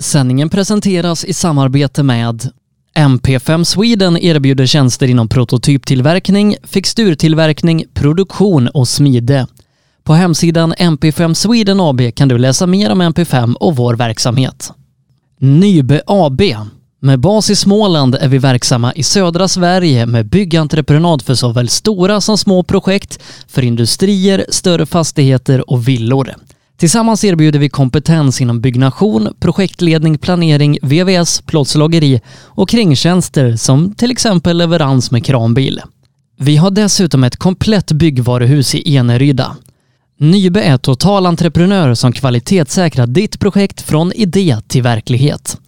Sändningen presenteras i samarbete med MP5 Sweden erbjuder tjänster inom prototyptillverkning, fixturtillverkning, produktion och smide. På hemsidan MP5 Sweden AB kan du läsa mer om MP5 och vår verksamhet. Nybe AB. Med bas i Småland är vi verksamma i södra Sverige med byggentreprenad för såväl stora som små projekt, för industrier, större fastigheter och villor. Tillsammans erbjuder vi kompetens inom byggnation, projektledning, planering, VVS, plåtslageri och kringtjänster som till exempel leverans med kranbil. Vi har dessutom ett komplett byggvaruhus i Eneryda. Nybe är totalentreprenör som kvalitetssäkrar ditt projekt från idé till verklighet.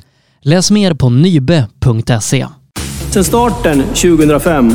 Läs mer på nybe.se. Sedan starten 2005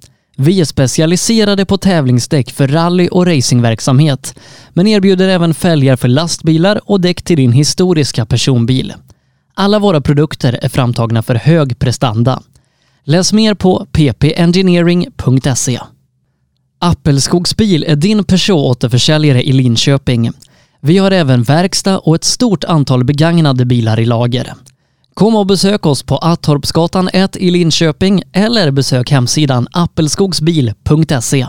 Vi är specialiserade på tävlingsdäck för rally och racingverksamhet, men erbjuder även fälgar för lastbilar och däck till din historiska personbil. Alla våra produkter är framtagna för hög prestanda. Läs mer på ppengineering.se. Appelskogsbil är din Peugeot-återförsäljare i Linköping. Vi har även verkstad och ett stort antal begagnade bilar i lager. Kom och besök oss på Attorpsgatan 1 i Linköping eller besök hemsidan appelskogsbil.se.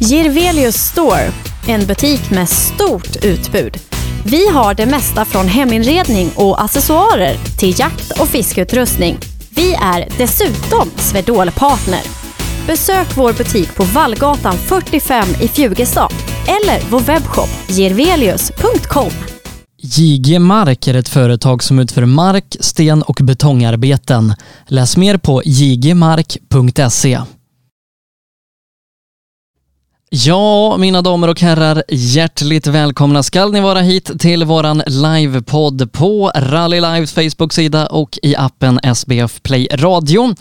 Girvelius Store, en butik med stort utbud. Vi har det mesta från heminredning och accessoarer till jakt och fiskeutrustning. Vi är dessutom Swedol-partner. Besök vår butik på Vallgatan 45 i Fjugestad eller vår webbshop girvelius.com. JG Mark är ett företag som utför mark-, sten och betongarbeten. Läs mer på jgmark.se. Ja, mina damer och herrar, hjärtligt välkomna ska ni vara hit till våran livepodd på Rally Lives Facebook-sida och i appen SBF Play Radio.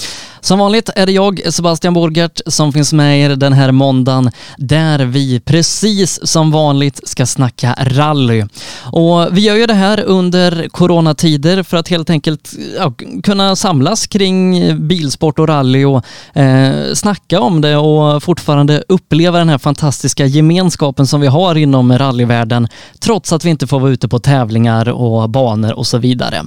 Som vanligt är det jag, Sebastian Borgert, som finns med er den här måndagen där vi precis som vanligt ska snacka rally. Och vi gör ju det här under coronatider för att helt enkelt ja, kunna samlas kring bilsport och rally och eh, snacka om det och fortfarande uppleva den här fantastiska gemenskapen som vi har inom rallyvärlden trots att vi inte får vara ute på tävlingar och banor och så vidare.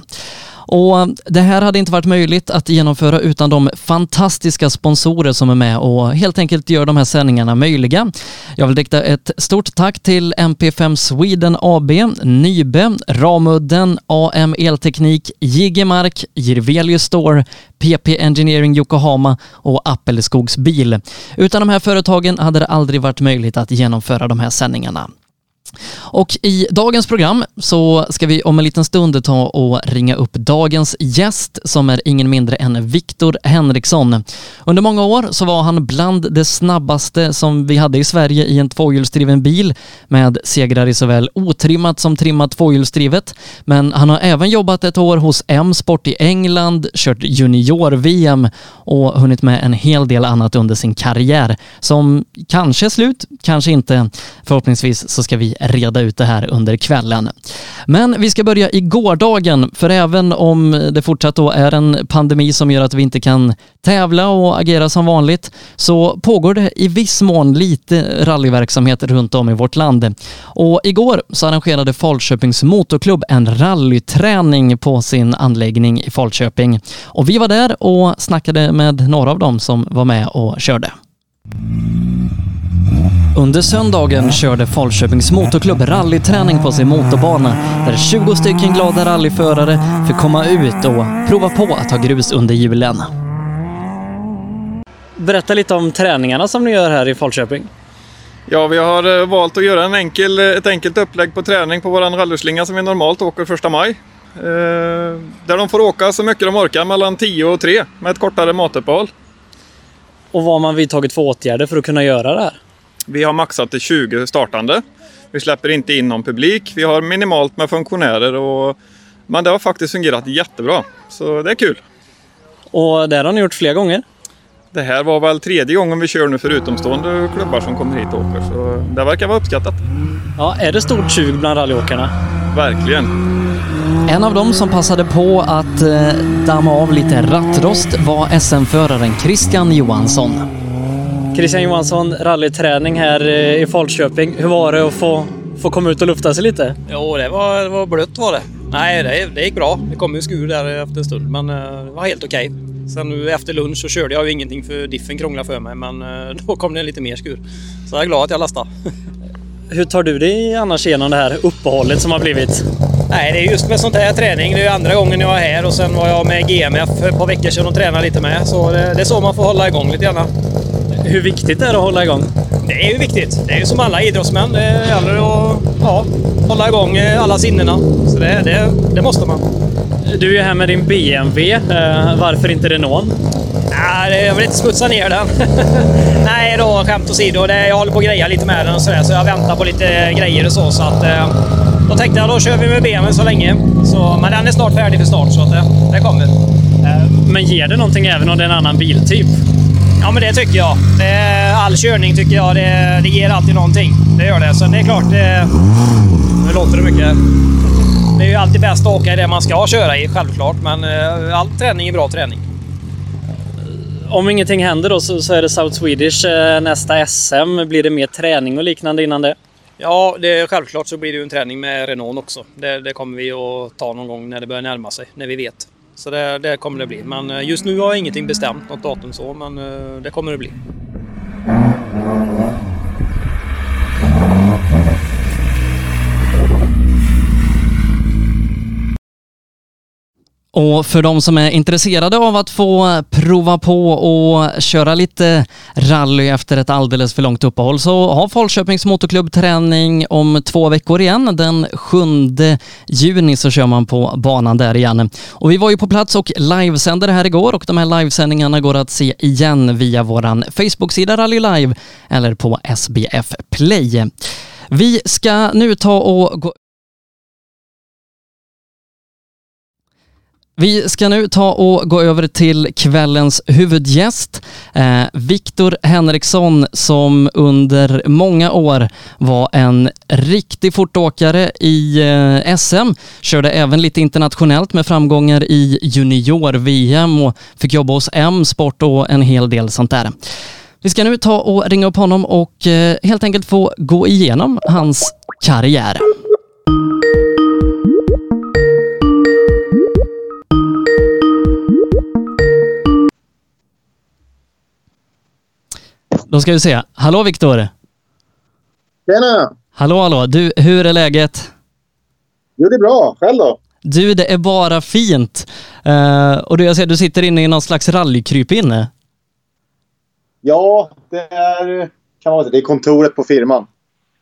Och det här hade inte varit möjligt att genomföra utan de fantastiska sponsorer som är med och helt enkelt gör de här sändningarna möjliga. Jag vill rikta ett stort tack till MP5 Sweden AB, Nybe, Ramudden, AM Elteknik, Jiggemark, Jirvelius Store, PP Engineering Yokohama och Appelskogs Bil. Utan de här företagen hade det aldrig varit möjligt att genomföra de här sändningarna. Och i dagens program så ska vi om en liten stund ta och ringa upp dagens gäst som är ingen mindre än Viktor Henriksson. Under många år så var han bland det snabbaste som vi hade i Sverige i en tvåhjulsdriven bil med segrar i såväl otrimmat som trimmat tvåhjulsdrivet. Men han har även jobbat ett år hos M-sport i England, kört junior-VM och hunnit med en hel del annat under sin karriär som kanske är slut, kanske inte. Förhoppningsvis så ska vi reda ut det här under kvällen. Men vi ska börja i gårdagen, för även om det fortsatt då är en pandemi som gör att vi inte kan tävla och agera som vanligt, så pågår det i viss mån lite rallyverksamhet runt om i vårt land. Och igår så arrangerade Falköpings Motorklubb en rallyträning på sin anläggning i Falköping. Och vi var där och snackade med några av dem som var med och körde. Under söndagen körde Falköpings Motorklubb rallyträning på sin motorbana där 20 stycken glada rallyförare fick komma ut och prova på att ta grus under hjulen. Berätta lite om träningarna som ni gör här i Falköping. Ja, vi har eh, valt att göra en enkel, ett enkelt upplägg på träning på våran rallyslinga som vi normalt åker första maj. Eh, där de får åka så mycket de orkar mellan 10 och 3 med ett kortare matuppehåll. Och vad har man vidtagit för åtgärder för att kunna göra det här? Vi har maxat till 20 startande. Vi släpper inte in någon publik. Vi har minimalt med funktionärer och Men det har faktiskt fungerat jättebra. Så det är kul. Och det har ni gjort fler gånger? Det här var väl tredje gången vi kör nu för utomstående klubbar som kommer hit och åker. Så det verkar vara uppskattat. Ja, är det stort sug bland rallyåkarna? Verkligen. En av dem som passade på att eh, damma av lite rattrost var SM-föraren Christian Johansson. Christian Johansson, rallyträning här eh, i Falköping. Hur var det att få, få komma ut och lufta sig lite? Jo, det var, det var blött var det. Nej, det, det gick bra. Det kom ju skur där efter en stund, men eh, det var helt okej. Sen nu efter lunch så körde jag ju ingenting för diffen krånglade för mig, men eh, då kom det lite mer skur. Så jag är glad att jag lastade. Hur tar du dig annars igenom det här uppehållet som har blivit? Nej, det är just med sånt här träning. Det är ju andra gången jag är här och sen var jag med GMF för ett par veckor sedan och tränade lite med. Så det, det är så man får hålla igång lite grann. Hur viktigt är det att hålla igång? Det är ju viktigt. Det är ju som alla idrottsmän. Det gäller att ja, hålla igång eh, alla sinnena. Så det, det, det måste man. Du är här med din BMW. Eh, varför inte Renault? Nej, jag vill inte smutsa ner den. Nej då, skämt åsido. Det, jag håller på att greja lite med den och sådär, så jag väntar på lite grejer och så. så att, eh, då tänkte jag då kör vi med BMW så länge. Så, men den är snart färdig för start, så att det, det kommer. Men ger det någonting även om det är en annan biltyp? Ja, men det tycker jag. All körning tycker jag, det, det ger alltid någonting. Det gör det. Så det är klart, det, nu låter det mycket. Det är ju alltid bäst att åka i det man ska köra i, självklart. Men eh, all träning är bra träning. Om ingenting händer då så, så är det South Swedish eh, nästa SM. Blir det mer träning och liknande innan det? Ja, det, självklart så blir det ju en träning med Renault också. Det, det kommer vi att ta någon gång när det börjar närma sig, när vi vet. Så det, det kommer det bli. Men eh, just nu har jag ingenting bestämt, något datum så, men eh, det kommer det bli. Och för de som är intresserade av att få prova på och köra lite rally efter ett alldeles för långt uppehåll så har Falköpings Motorklubb träning om två veckor igen. Den 7 juni så kör man på banan där igen. Och vi var ju på plats och livesände det här igår och de här livesändningarna går att se igen via våran Facebook-sida Rally Live eller på SBF Play. Vi ska nu ta och gå Vi ska nu ta och gå över till kvällens huvudgäst, eh, Viktor Henriksson som under många år var en riktig fortåkare i eh, SM. Körde även lite internationellt med framgångar i junior-VM och fick jobba hos M-sport och en hel del sånt där. Vi ska nu ta och ringa upp honom och eh, helt enkelt få gå igenom hans karriär. Då ska vi se. Hallå Viktor! Tjena! Hallå hallå! Du, hur är läget? Jo, det är bra. Själv då? Du, det är bara fint. Uh, och du, jag ser du sitter inne i någon slags rallykryp inne. Ja, det är, kan säga, det är kontoret på firman.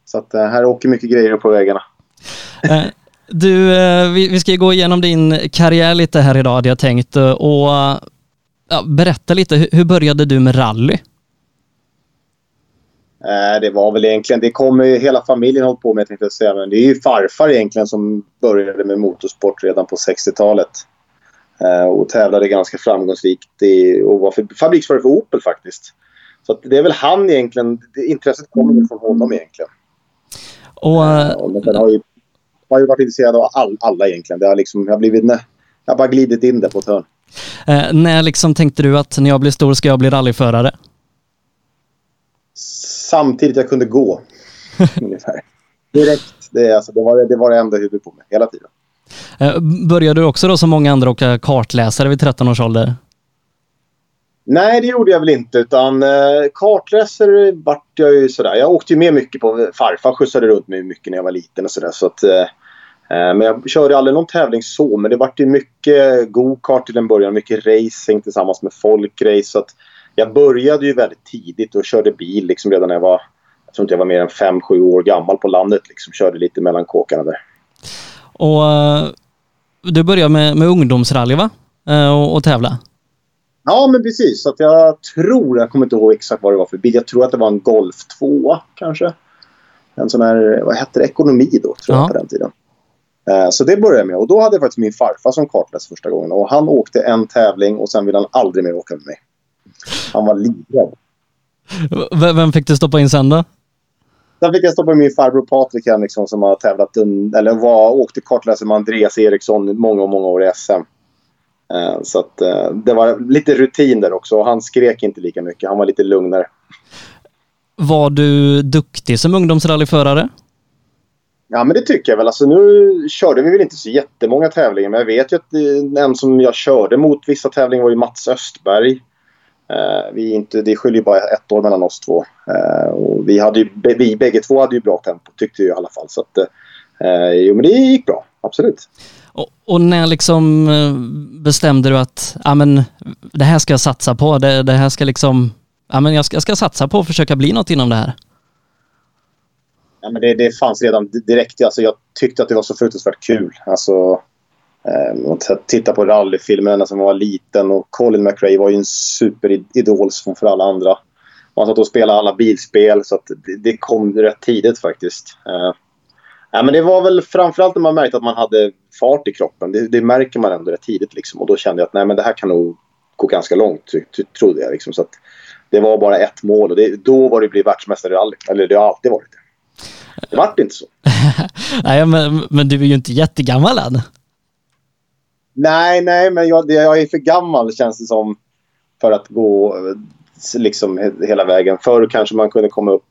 Så att uh, här åker mycket grejer på vägarna. Uh, du, vi, vi, ska gå igenom din karriär lite här idag hade jag tänkt. Och berätta lite, hur, hur började du med rally? Eh, det var väl egentligen, det kommer ju hela familjen hållit på med tänkte jag säga. Men det är ju farfar egentligen som började med motorsport redan på 60-talet. Eh, och tävlade ganska framgångsrikt i, och var fabriksförare för Opel faktiskt. Så det är väl han egentligen, intresset kommer från honom egentligen. Och, uh, och sen har ju, har ju varit intresserad av all, alla egentligen. Det har liksom, jag har blivit, jag har bara glidit in där på ett hörn. Uh, när liksom tänkte du att när jag blir stor ska jag bli rallyförare? Samtidigt jag kunde gå. ungefär. Direkt. Det, alltså, det, var, det var det enda jag höll på med hela tiden. Eh, började du också då som många andra åka kartläsare vid 13 års ålder? Nej, det gjorde jag väl inte. Utan eh, kartläsare vart jag ju sådär. Jag åkte ju med mycket på... Farfar skjutsade runt mig mycket när jag var liten och sådär. Så att, eh men jag körde aldrig någon tävling så. Men det vart ju mycket go-kart till en början. Mycket racing tillsammans med folkrace. Så att, jag började ju väldigt tidigt och körde bil liksom redan när jag var... Jag tror inte jag var mer än 5-7 år gammal på landet. Liksom. Körde lite mellan kåkarna där. Och uh, du började med, med ungdomsrally va? Uh, och, och tävla? Ja, men precis. Så att jag tror, jag kommer inte ihåg exakt vad det var för bil. Jag tror att det var en Golf 2 kanske. En sån här, vad hette det, ekonomi då, tror ja. jag på den tiden. Eh, så det började jag med och då hade jag faktiskt min farfar som kartläsare första gången. Och han åkte en tävling och sen ville han aldrig mer åka med mig. Han var livrädd. V- Vem fick du stoppa in sen då? Sen fick jag stoppa in min farbror Patrik Henriksson som har tävlat, un- eller var, åkte kartläsare med Andreas Eriksson många, många år i SM. Eh, Så att eh, det var lite rutin där också. Och Han skrek inte lika mycket. Han var lite lugnare. Var du duktig som ungdomsrallyförare? Ja, men det tycker jag väl. Alltså, nu körde vi väl inte så jättemånga tävlingar, men jag vet ju att eh, en som jag körde mot vissa tävlingar var ju Mats Östberg. Eh, vi inte, det skiljer bara ett år mellan oss två. Eh, och vi, hade ju, vi bägge två hade ju bra tempo, tyckte jag i alla fall. Så att, eh, jo, men det gick bra. Absolut. Och, och när liksom bestämde du att ja, men, det här ska jag satsa på, det, det här ska liksom, ja, men jag, ska, jag ska satsa på att försöka bli något inom det här? Ja, men det, det fanns redan direkt. Alltså, jag tyckte att det var så fruktansvärt kul. Alltså, eh, att titta på rallyfilmerna som man var liten. Och Colin McRae var ju en superidol som för alla andra. Han satt och spelade alla bilspel. Så att det, kom rätt tidigt faktiskt. Ehm, ja, men det var väl framförallt när man märkte att man hade fart i kroppen. Det, det märker man ändå rätt tidigt. Liksom. Och då kände jag att nej, men det här kan nog gå ganska långt, trodde jag. Liksom. Så att det var bara ett mål och det, då var det att bli världsmästare i rally. Eller det har alltid varit det. Det vart inte så. Nej, men, men du är ju inte jättegammal än. Nej, nej, men jag, jag är för gammal känns det som för att gå eh, liksom hela vägen. Förr kanske man kunde komma upp...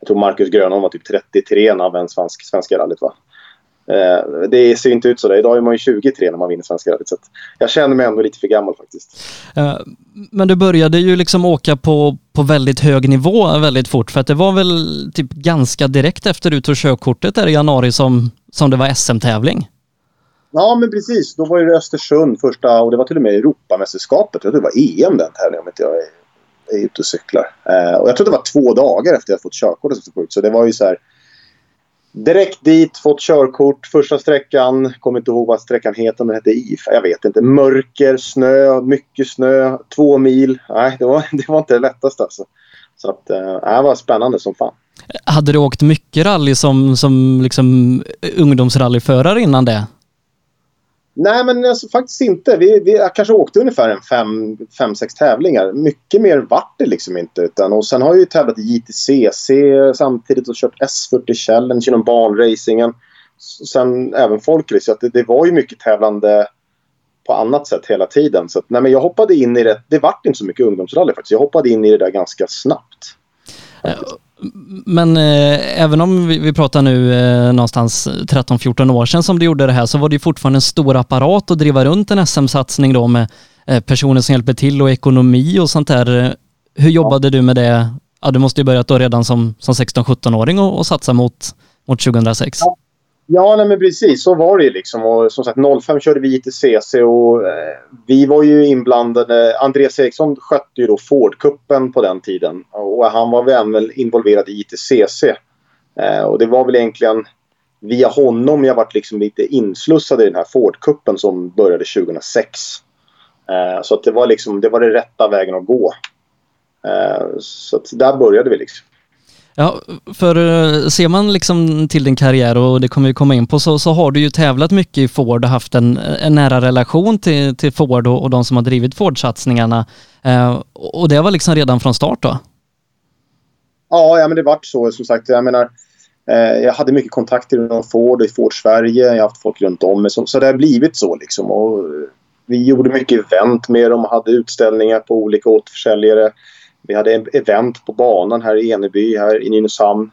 Jag tror Marcus Grönholm var typ 33 när han vann svensk, Svenska rallyt. Va? Eh, det ser inte ut så. Där. Idag är man ju 23 när man vinner Svenska rallyt. Så att jag känner mig ändå lite för gammal faktiskt. Eh, Men du började ju liksom åka på, på väldigt hög nivå väldigt fort för att det var väl typ ganska direkt efter du tog körkortet där i januari som, som det var SM-tävling. Ja, men precis. Då var det Östersund första och det var till och med Europamästerskapet. Jag tror det var EM den tävlingen om inte jag är, är ute och cyklar. Eh, och jag tror det var två dagar efter jag fått körkortet. som Så det var ju så här. Direkt dit, fått körkort. Första sträckan, kommer inte ihåg vad sträckan heter, men det hette IF. Jag vet inte. Mörker, snö, mycket snö. Två mil. Nej, det var, det var inte det lättaste alltså. Så att, eh, det var spännande som fan. Hade du åkt mycket rally som, som liksom ungdomsrallyförare innan det? Nej, men alltså, faktiskt inte. Vi, vi kanske åkte ungefär en fem, fem, sex tävlingar. Mycket mer vart det liksom inte. Utan, och sen har jag ju tävlat i JTCC samtidigt och kört S40 Challenge inom banracingen. Sen även folkrace. Så att det, det var ju mycket tävlande på annat sätt hela tiden. Så att, nej, men jag hoppade in i det. Det vart inte så mycket ungdomsrally faktiskt. Jag hoppade in i det där ganska snabbt. Eh, men eh, även om vi, vi pratar nu eh, någonstans 13-14 år sedan som du gjorde det här så var det ju fortfarande en stor apparat att driva runt en SM-satsning då med eh, personer som hjälper till och ekonomi och sånt där. Eh, hur jobbade du med det? Ja, du måste ju börjat då redan som, som 16-17-åring och, och satsa mot, mot 2006. Ja, nej, men precis. Så var det ju liksom. Och som sagt, 05 körde vi ITCC och eh, vi var ju inblandade. Andreas Eriksson skötte ju då Ford-cupen på den tiden. Och han var väl väl involverad i ITCC. Eh, och det var väl egentligen via honom jag varit liksom lite inslussad i den här Ford-cupen som började 2006. Eh, så att det var liksom, det var den rätta vägen att gå. Eh, så att där började vi liksom. Ja, för eh, ser man liksom till din karriär och det kommer vi komma in på så, så har du ju tävlat mycket i Ford och haft en, en nära relation till, till Ford och, och de som har drivit Ford-satsningarna. Eh, och det var liksom redan från start då? Ja, ja men det vart så. Som sagt, jag menar, eh, jag hade mycket kontakter inom Ford och i Ford Sverige. Jag har haft folk runt om mig. Så, så det har blivit så liksom. Och, vi gjorde mycket event med dem och hade utställningar på olika återförsäljare. Vi hade en event på banan här i Eneby, här i Nynäshamn.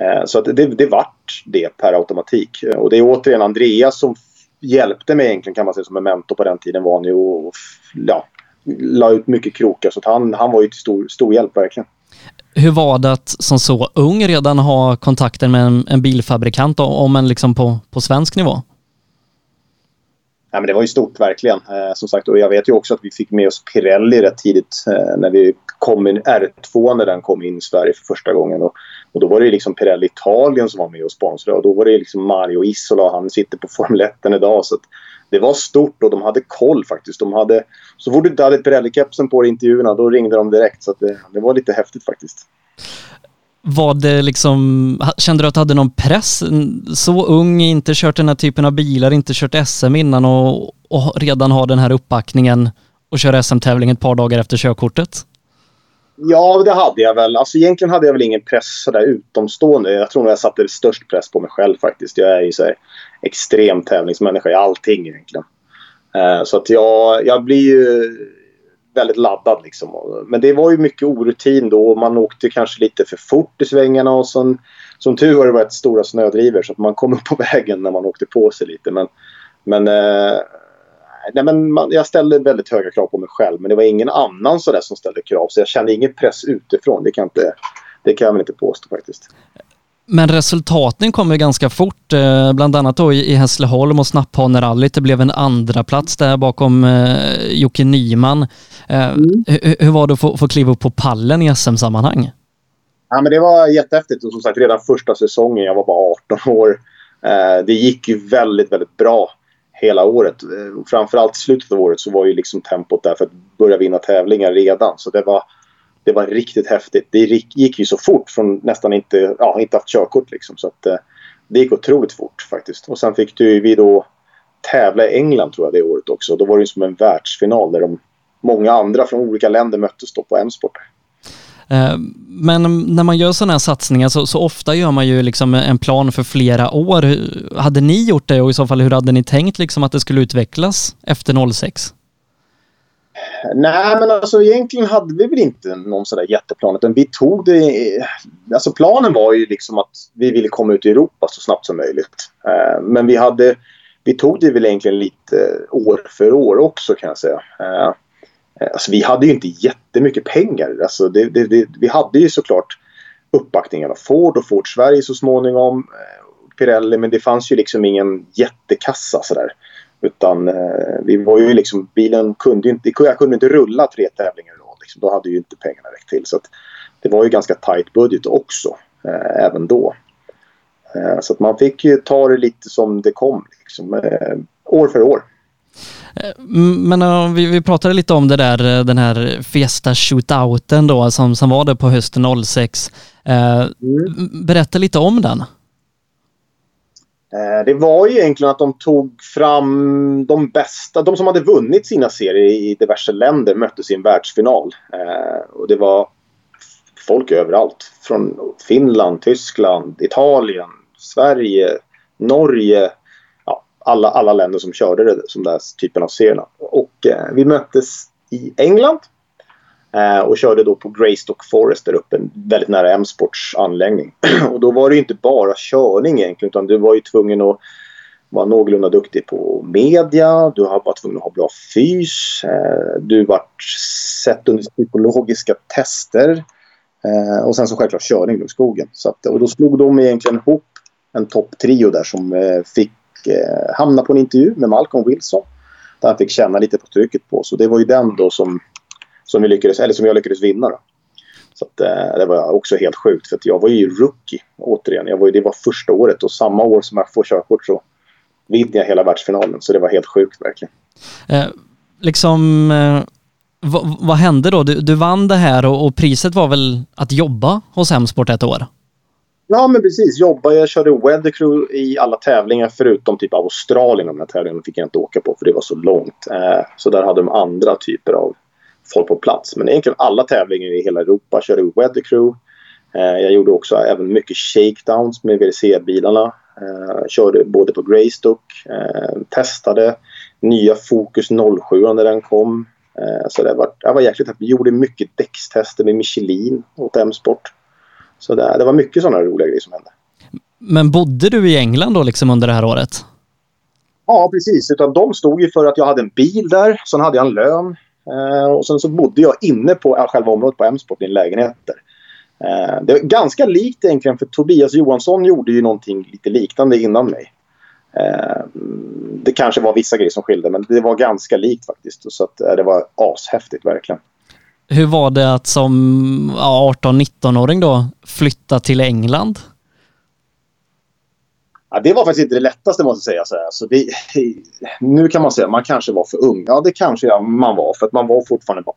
Eh, så att det, det vart det per automatik. Och det är återigen Andreas som hjälpte mig egentligen kan man säga som en mentor på den tiden var han ju och, ja, la ut mycket krokar. Så att han, han var ju till stor, stor hjälp verkligen. Hur var det att som så ung redan ha kontakter med en, en bilfabrikant om en liksom på, på svensk nivå? Ja, men det var ju stort verkligen. Eh, som sagt, och jag vet ju också att vi fick med oss Pirelli rätt tidigt eh, när vi kom in R2 när den kom in i Sverige för första gången. Och, och då var det ju liksom Pirelli Italien som var med och sponsrade och då var det liksom Mario Isola, han sitter på Formel 1 idag. Så att det var stort och de hade koll faktiskt. De hade, så fort du inte hade Pirelli-kepsen på dig i intervjuerna då ringde de direkt. Så att det, det var lite häftigt faktiskt var det liksom, kände du att du hade någon press? Så ung, inte kört den här typen av bilar, inte kört SM innan och, och redan ha den här uppbackningen och köra SM-tävling ett par dagar efter körkortet? Ja, det hade jag väl. Alltså egentligen hade jag väl ingen press sådär utomstående. Jag tror nog jag satte störst press på mig själv faktiskt. Jag är ju så extrem tävlingsmänniska i allting egentligen. Uh, så att jag, jag blir ju väldigt laddad liksom. Men det var ju mycket orutin då. Man åkte kanske lite för fort i svängarna och som, som tur var det rätt stora snödrivor så att man kom upp på vägen när man åkte på sig lite. Men, men eh, nej, men man, jag ställde väldigt höga krav på mig själv men det var ingen annan så som ställde krav så jag kände ingen press utifrån. Det kan, inte, det kan jag väl inte påstå faktiskt. Men resultaten kom ju ganska fort, eh, bland annat då i Hässleholm och Snapphanerallyt. Det blev en andra plats där bakom eh, Jocke Nyman. Eh, mm. Hur var det att få, kliva upp på pallen i SM-sammanhang? Ja, men det var jättehäftigt och som sagt redan första säsongen, jag var bara 18 år. det gick ju väldigt, väldigt bra hela året. Framförallt slutet av året så var ju liksom tempot där för att börja vinna tävlingar redan. Så det var, det var riktigt häftigt. Det gick ju så fort från nästan inte, ja, inte haft körkort liksom. Så att, eh, det gick otroligt fort faktiskt. Och sen fick du, vi då tävla i England tror jag det året också. Då var det som en världsfinal där de, många andra från olika länder möttes då på M-sport. Eh, men när man gör sådana här satsningar så, så, ofta gör man ju liksom en plan för flera år. Hade ni gjort det och i så fall hur hade ni tänkt liksom att det skulle utvecklas efter 06? Nej, men alltså egentligen hade vi väl inte någon sådär jätteplan. Utan vi tog det... Alltså planen var ju liksom att vi ville komma ut i Europa så snabbt som möjligt. Eh, men vi hade... Vi tog det väl egentligen lite år för år också kan jag säga. Eh, eh, alltså, vi hade ju inte jättemycket pengar. Alltså, det, det, det, vi hade ju såklart uppbackningen av Ford och Ford Sverige så småningom. Pirelli, men det fanns ju liksom ingen jättekassa sådär. Utan eh, vi var ju liksom, bilen kunde inte, jag kunde inte rulla tre tävlingar i rad. Liksom. Då hade ju inte pengarna räckt till. Så det var ju ganska tight budget också, eh, även då. Eh, så man fick ju ta det lite som det kom, liksom, eh, år för år. Eh, men uh, vi, vi pratade lite om det där, eh, den här Fiesta shootouten då som, som var det på hösten 06. Uh, mm. Berätta lite om den. Eh, det var ju egentligen att de tog fram de bästa, de som hade vunnit sina serier i diverse länder möttes i en världsfinal. Eh, och det var folk överallt. Från Finland, Tyskland, Italien, Sverige, Norge, alla, alla länder som körde det, som den typen av serierna. Och eh, vi möttes i England Eh, och körde då på Greystock Forest där uppe, väldigt nära M-sports anläggning. och då var det inte bara körning egentligen utan du var ju tvungen att vara någorlunda duktig på media, du var tvungen att ha bra fys, eh, du var sett under psykologiska tester eh, och sen så självklart körning i skogen. Så att, och då slog de egentligen ihop en topptrio där som fick hamna på en intervju med Malcolm Wilson. Där han fick känna lite på trycket på. Så det var ju den då som, som, vi lyckades, eller som jag lyckades vinna. Då. Så att, eh, det var också helt sjukt för jag var ju rookie återigen. Jag var ju, det var första året och samma år som jag får körkort så vinner jag hela världsfinalen. Så det var helt sjukt verkligen. Eh, liksom, eh, vad, vad, hände då? Du, du vann det här och, och, priset var väl att jobba hos Hemsport ett år? Ja, men precis. Jobba. Jag körde Weather Crew i alla tävlingar förutom typ Australien. De här tävlingarna fick jag inte åka på för det var så långt. Eh, så där hade de andra typer av folk på plats. Men egentligen alla tävlingar i hela Europa körde Weather Crew. Eh, jag gjorde också även mycket shakedowns med WRC-bilarna. Eh, körde både på Greystock, eh, testade nya Focus 07 när den kom. Så det var, det var jäkligt Vi gjorde mycket däckstester med Michelin åt M-sport. Så det, det var mycket sådana roliga grejer som hände. Men bodde du i England då liksom under det här året? Ja, precis. Utan de stod ju för att jag hade en bil där, sen hade jag en lön. Eh, och sen så bodde jag inne på själva området på M-sport i en lägenhet där. Eh, det är ganska likt egentligen för Tobias Johansson gjorde ju någonting lite liknande innan mig. Eh, det kanske var vissa grejer som skilde men det var ganska likt faktiskt. Så att, eh, det var ashäftigt verkligen. Hur var det att som 18-19-åring då flytta till England? Ja, det var faktiskt inte det lättaste måste jag säga. Så det, alltså, nu kan man säga att man kanske var för ung. Ja, det kanske man var. För att man var fortfarande på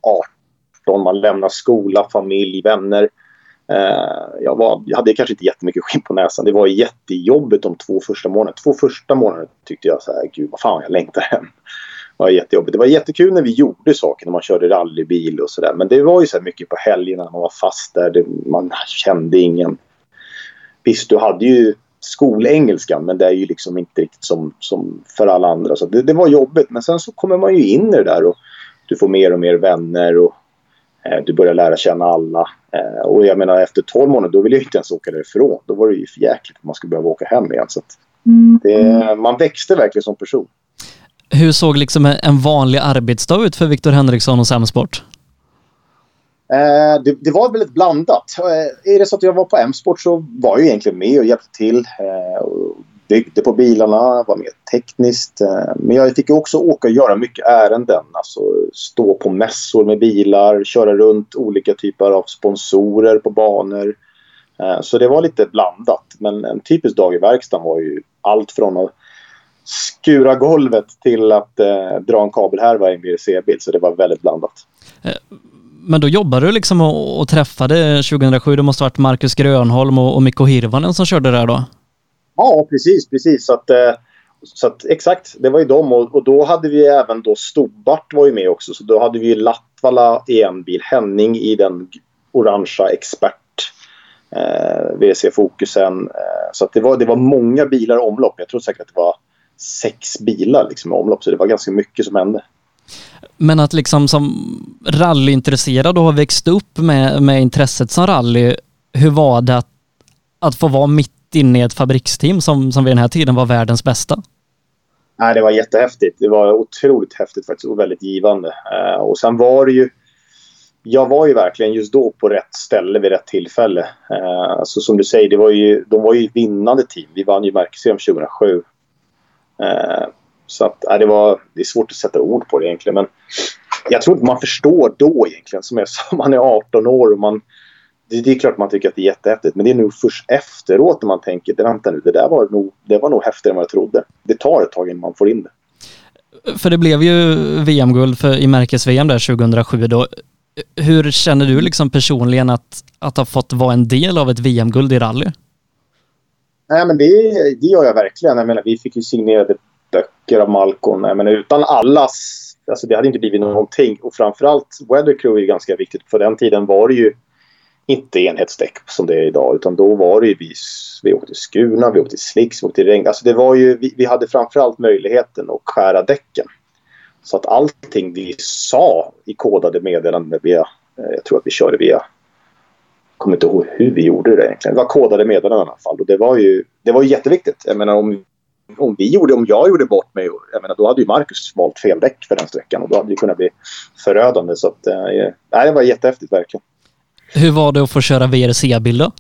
18. Man lämnar skola, familj, vänner. Eh, jag, var, jag hade kanske inte jättemycket skinn på näsan. Det var jättejobbigt de två första månaderna. Två första månaderna tyckte jag så här, gud vad fan jag längtar hem. Det var jättejobbigt. Det var jättekul när vi gjorde saker, när man körde rallybil och sådär. Men det var ju så mycket på helgerna när man var fast där. Det, man kände ingen... Visst, du hade ju skolengelskan men det är ju liksom inte riktigt som, som för alla andra. Så det, det, var jobbigt. Men sen så kommer man ju in i det där och du får mer och mer vänner och eh, du börjar lära känna alla. Eh, och jag menar efter 12 månader då vill jag inte ens åka därifrån. Då var det ju för jäkligt att man skulle behöva åka hem igen. Så det, man växte verkligen som person. Hur såg liksom en vanlig arbetsdag ut för Viktor Henriksson och Samsport? Eh, det, det, var väldigt blandat. Eh, är det så att jag var på M-sport så var jag egentligen med och hjälpte till. Eh, och byggde på bilarna, var mer tekniskt. Eh, men jag fick också åka och göra mycket ärenden. Alltså stå på mässor med bilar, köra runt olika typer av sponsorer på banor. Eh, så det var lite blandat. Men en typisk dag i verkstaden var ju allt från att skura golvet till att eh, dra en kabelhärva i en BRC-bil. Så det var väldigt blandat. Eh, men då jobbade du liksom och, och träffade 2007, det måste ha varit Marcus Grönholm och, och Mikko Hirvonen som körde där då? Ja, precis, precis. Så att, eh, så att, exakt, det var ju dem. Och, och, då hade vi även då Stobart var ju med också. Så då hade vi Latvala e i en bil, Henning i den orangea expert eh, WC Fokusen. Eh, så att det, var, det var många bilar i omlopp. Jag tror säkert att det var sex bilar liksom, i omlopp. Så det var ganska mycket som hände. Men att liksom som rallyintresserad och har växt upp med, med intresset som rally, hur var det att, att få vara mitt inne i ett fabriksteam som, som vid den här tiden var världens bästa? Nej, det var jättehäftigt. Det var otroligt häftigt faktiskt och väldigt givande. Uh, och sen var det ju... Jag var ju verkligen just då på rätt ställe vid rätt tillfälle. Uh, som du säger, det var ju, de var ju vinnande team. Vi vann ju märkesserien 2007. Eh, så att, äh, det, var, det är svårt att sätta ord på det egentligen. Men jag tror inte man förstår då egentligen. Som jag sa, man är 18 år och man... Det, det är klart man tycker att det är jättehäftigt. Men det är nog först efteråt när man tänker vänta nu, det där var nog, det var nog häftigare än vad jag trodde. Det tar ett tag innan man får in det. För det blev ju VM-guld i märkes-VM där 2007 då. Hur känner du liksom personligen att, att ha fått vara en del av ett VM-guld i rally? Nej, men det, det gör jag verkligen. Jag menar, vi fick ju signerade böcker av Malcolm. Men utan allas... Alltså det hade inte blivit någonting. Och framförallt Weathercrew är ganska viktigt. På den tiden var det ju inte enhetsdäck som det är idag. Utan då var det ju vi, vi åkte Skuna, vi åkte Slicks, vi åkte regn. Alltså det var ju, vi, vi hade framförallt möjligheten att skära däcken. Så att allting vi sa i kodade meddelanden via, eh, jag tror att vi körde via jag kommer inte ihåg hur vi gjorde det egentligen. Det var kodade meddelanden i alla fall. Och det var ju, det var ju jätteviktigt. Jag menar om om vi gjorde, om jag gjorde bort mig, jag menar, då hade ju Marcus valt fel däck för den sträckan och då hade det kunnat bli förödande. Så att, eh, det var jättehäftigt verkligen. Hur var det att få köra VRC-bil då?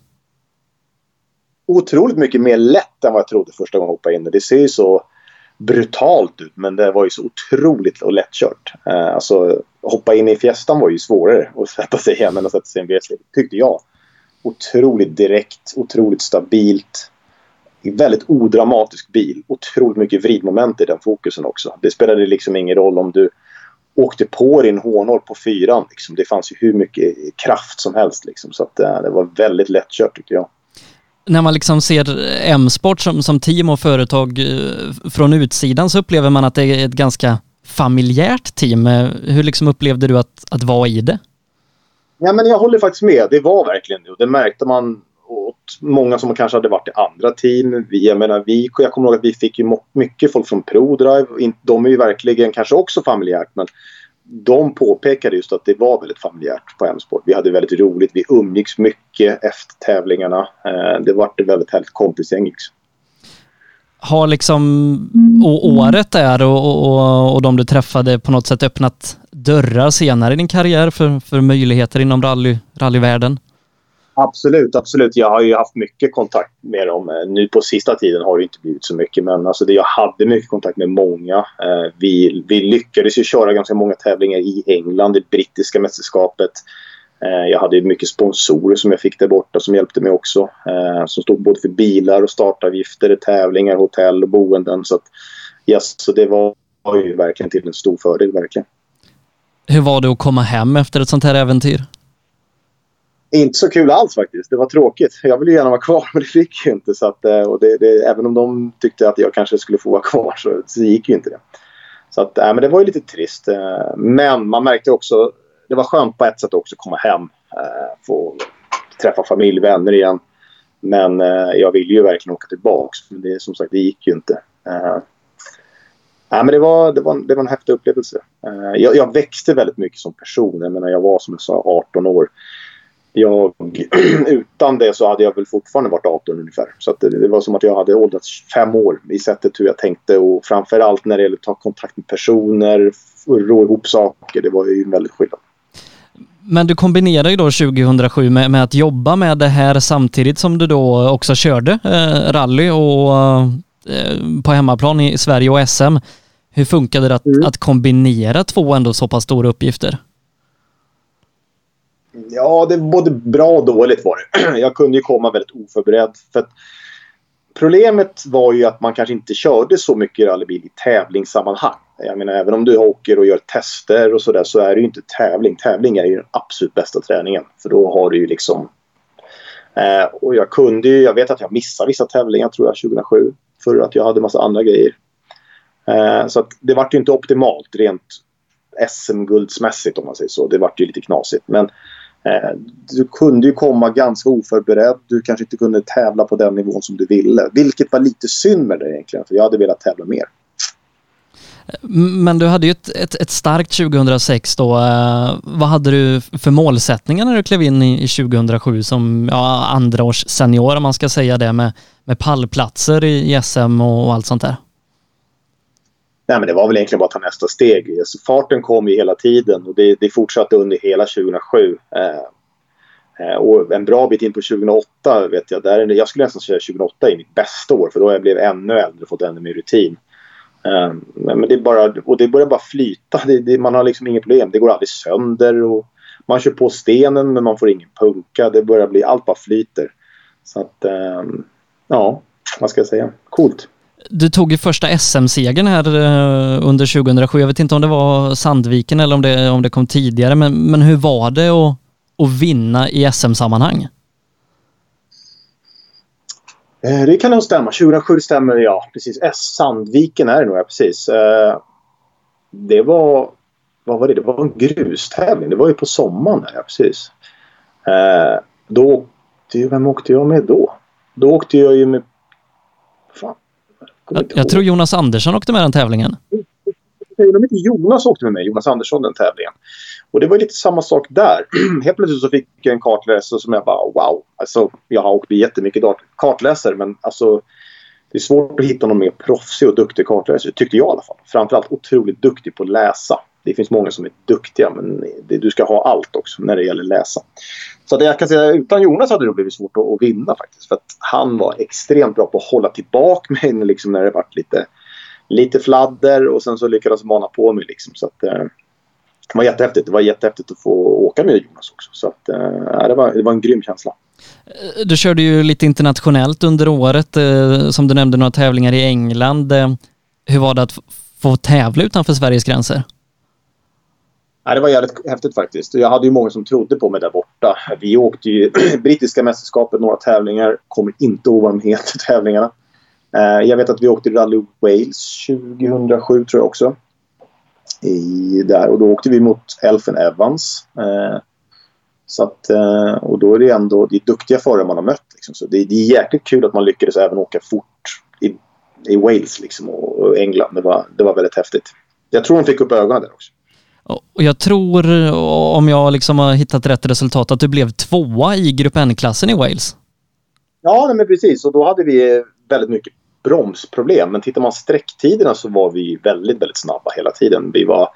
Otroligt mycket mer lätt än vad jag trodde första gången jag hoppade in. Det ser ju så brutalt ut men det var ju så otroligt och lättkört. Eh, alltså, hoppa in i Fiestan var ju svårare att sätta sig igen än att sätta sig i en VRC, tyckte jag. Otroligt direkt, otroligt stabilt väldigt odramatisk bil. Otroligt mycket vridmoment i den fokusen också. Det spelade liksom ingen roll om du åkte på din hårnål på fyran. Liksom. Det fanns ju hur mycket kraft som helst. Liksom. Så att, äh, det var väldigt lättkört tycker jag. När man liksom ser M-sport som, som team och företag eh, från utsidan så upplever man att det är ett ganska familjärt team. Eh, hur liksom upplevde du att, att vara i det? Ja, men jag håller faktiskt med. Det var verkligen det. Det märkte man många som kanske hade varit i andra team. Vi, jag, menar, vi, jag kommer ihåg att vi fick ju mycket folk från ProDrive. De är ju verkligen kanske också familjärt men de påpekade just att det var väldigt familjärt på M-sport. Vi hade väldigt roligt. Vi umgicks mycket efter tävlingarna. Eh, det var ett väldigt härligt kompisgäng. Liksom. Har liksom och året där och, och, och de du träffade på något sätt öppnat dörrar senare i din karriär för, för möjligheter inom rally, rallyvärlden? Absolut, absolut. Jag har ju haft mycket kontakt med dem. Eh, nu på sista tiden har det inte blivit så mycket men alltså det, jag hade mycket kontakt med många. Eh, vi, vi lyckades ju köra ganska många tävlingar i England, det brittiska mästerskapet. Eh, jag hade mycket sponsorer som jag fick där borta som hjälpte mig också. Eh, som stod både för bilar och startavgifter, tävlingar, hotell och boenden. Så, att, yes, så det var ju verkligen till en stor fördel, verkligen. Hur var det att komma hem efter ett sånt här äventyr? Inte så kul alls faktiskt. Det var tråkigt. Jag ville gärna vara kvar men det fick ju inte. Så att, eh, och det, det, även om de tyckte att jag kanske skulle få vara kvar så, så gick ju inte det. Så att, äh, men det var ju lite trist. Eh, men man märkte också, det var skönt på ett sätt också att komma hem. Äh, få träffa familj, vänner igen. Men äh, jag ville ju verkligen åka tillbaka. Men det, som sagt, det gick ju inte. Äh, men det, var, det, var, det var en häftig upplevelse. Jag, jag, växte väldigt mycket som person. Jag menar, jag var som jag sa 18 år. Jag, utan det så hade jag väl fortfarande varit 18 ungefär. Så det, det, var som att jag hade åldrats fem år i sättet hur jag tänkte. Och framförallt när det gäller att ta kontakt med personer, ro ihop saker. Det var ju väldigt skillnad. Men du kombinerar ju då 2007 med, med, att jobba med det här samtidigt som du då också körde eh, rally och eh, på hemmaplan i Sverige och SM. Hur funkade det att, mm. att kombinera två ändå så pass stora uppgifter? Ja, det var både bra och dåligt var det. Jag kunde ju komma väldigt oförberedd. För att problemet var ju att man kanske inte körde så mycket rallybil i tävlingssammanhang. Jag menar, även om du åker och gör tester och sådär så är det ju inte tävling. Tävling är ju den absolut bästa träningen. För då har du ju liksom... Eh, och jag kunde ju... Jag vet att jag missade vissa tävlingar tror jag 2007. För att jag hade massa andra grejer. Eh, så att det vart ju inte optimalt rent SM-guldsmässigt om man säger så. Det vart ju lite knasigt. Men Eh, du kunde ju komma ganska oförberedd. Du kanske inte kunde tävla på den nivån som du ville. Vilket var lite synd med det egentligen. För jag hade velat tävla mer. Men du hade ju ett, ett, ett starkt 2006 då. Eh, vad hade du för målsättningar när du klev in i, i 2007 som ja, andra års senior om man ska säga det med, med pallplatser i, i SM och, och allt sånt där? Nej, men det var väl egentligen bara att ta nästa steg. Alltså, farten kom ju hela tiden och det, det fortsatte under hela 2007. Eh, eh, och en bra bit in på 2008 vet jag. Där, jag skulle nästan säga 2008 är mitt bästa år för då jag blev ännu äldre och fått ännu mer rutin. Eh, men det, bara, och det börjar bara flyta. Det, det, man har liksom inget problem. Det går aldrig sönder. Och man kör på stenen men man får ingen punka. Det börjar bli, allt bara flyter. Så att, eh, ja, vad ska jag säga? Coolt. Du tog ju första SM-segern här eh, under 2007. Jag vet inte om det var Sandviken eller om det, om det kom tidigare, men, men hur var det att, att vinna i SM-sammanhang? Eh, det kan nog stämma. 2007 stämmer, ja. Precis. S Sandviken är det nog, ja, precis. Eh, det var... Vad var det? Det var en grustävling. Det var ju på sommaren ja, precis. Då åkte... Vem åkte jag med då? Då åkte jag ju med... Jag, jag tror Jonas Andersson åkte med den tävlingen. Om inte Jonas åkte med mig, Jonas Andersson, den tävlingen. Och det var lite samma sak där. Helt plötsligt så fick jag en kartläsare som jag bara wow. Alltså, jag har åkt jättemycket kartläsare men alltså det är svårt att hitta någon mer proffsig och duktig kartläsare, tyckte jag i alla fall. Framförallt otroligt duktig på att läsa. Det finns många som är duktiga men det, du ska ha allt också när det gäller läsa. Så det jag kan säga, utan Jonas hade det blivit svårt att, att, vinna faktiskt. För att han var extremt bra på att hålla tillbaka mig liksom, när det varit lite, lite fladder och sen så lyckades mana på mig. Liksom, så att, eh, det var jättehäftigt. Det var jättehäftigt att få åka med Jonas också. Så att, eh, det, var, det var en grym känsla. Eh, du körde ju lite internationellt under året. Eh, som du nämnde några tävlingar i England. Eh, hur var det att få tävla utanför Sveriges gränser? Ja, det var jävligt häftigt faktiskt. Jag hade ju många som trodde på mig där borta. Vi åkte ju brittiska mästerskapet, några tävlingar. Kommer inte ihåg vad de heter, tävlingarna. Eh, jag vet att vi åkte Rally Wales 2007 tror jag också. I, där. Och då åkte vi mot Elfen Evans. Eh, så att, eh, och då är det ändå det är duktiga förare man har mött. Liksom. Så det, det, är jäkligt kul att man lyckades även åka fort i, i Wales liksom, och, och England. Det var, det var väldigt häftigt. Jag tror de fick upp ögonen där också. Och jag tror, om jag liksom har hittat rätt resultat, att du blev tvåa i Grupp N-klassen i Wales. Ja, men precis. Och då hade vi väldigt mycket bromsproblem. Men tittar man sträcktiderna så var vi väldigt, väldigt snabba hela tiden. Vi var...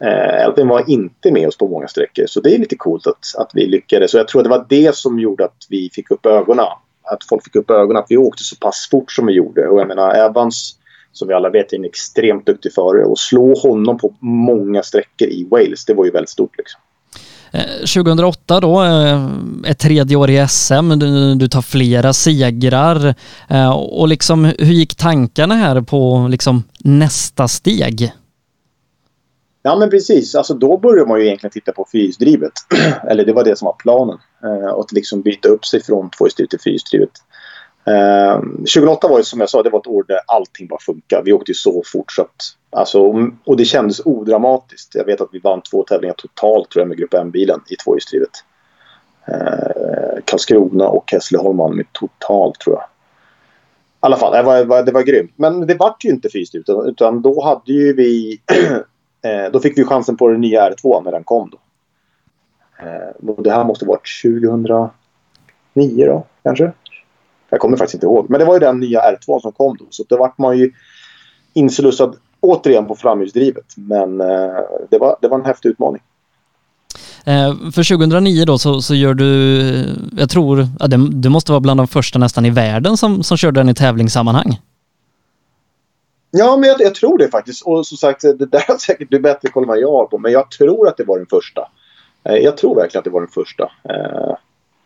Eh, Elfin var inte med oss på många sträckor. Så det är lite coolt att, att vi lyckades. Och jag tror att det var det som gjorde att vi fick upp ögonen. Att folk fick upp ögonen att vi åkte så pass fort som vi gjorde. Och jag menar, Evans som vi alla vet är en extremt duktig förare. Och slå honom på många sträckor i Wales, det var ju väldigt stort. Liksom. 2008 eh, då, eh, ett tredje år i SM, du, du tar flera segrar. Eh, och liksom, hur gick tankarna här på liksom nästa steg? Ja, men precis. Alltså, då började man ju egentligen titta på fyrhjulsdrivet. Eller det var det som var planen. Eh, att liksom byta upp sig från tvåhjulsdrivet till fyrhjulsdrivet. Eh, 2008 var ju som jag sa, det var ett år där allting bara funkade. Vi åkte ju så fort så att, alltså, och det kändes odramatiskt. Jag vet att vi vann två tävlingar totalt tror jag med Grupp M-bilen i tvåhjulsdrivet. Eh, Karlskrona och Hässleholm vann med totalt tror jag. I alla fall, det var, det var grymt. Men det vart ju inte fyrhjulsdrivet utan, utan då hade ju vi Eh, då fick vi chansen på den nya R2 när den kom. Då. Eh, det här måste varit 2009 då, kanske. Jag kommer faktiskt inte ihåg. Men det var ju den nya R2 som kom då. Så då vart man ju inslussad återigen på framhjulsdrivet. Men eh, det, var, det var en häftig utmaning. Eh, för 2009 då så, så gör du, jag tror, ja, det, du måste vara bland de första nästan i världen som, som körde den i tävlingssammanhang. Ja, men jag, jag, tror det faktiskt. Och som sagt, det där har säkert du bättre koll än vad jag har på. Men jag tror att det var den första. Eh, jag tror verkligen att det var den första. Eh,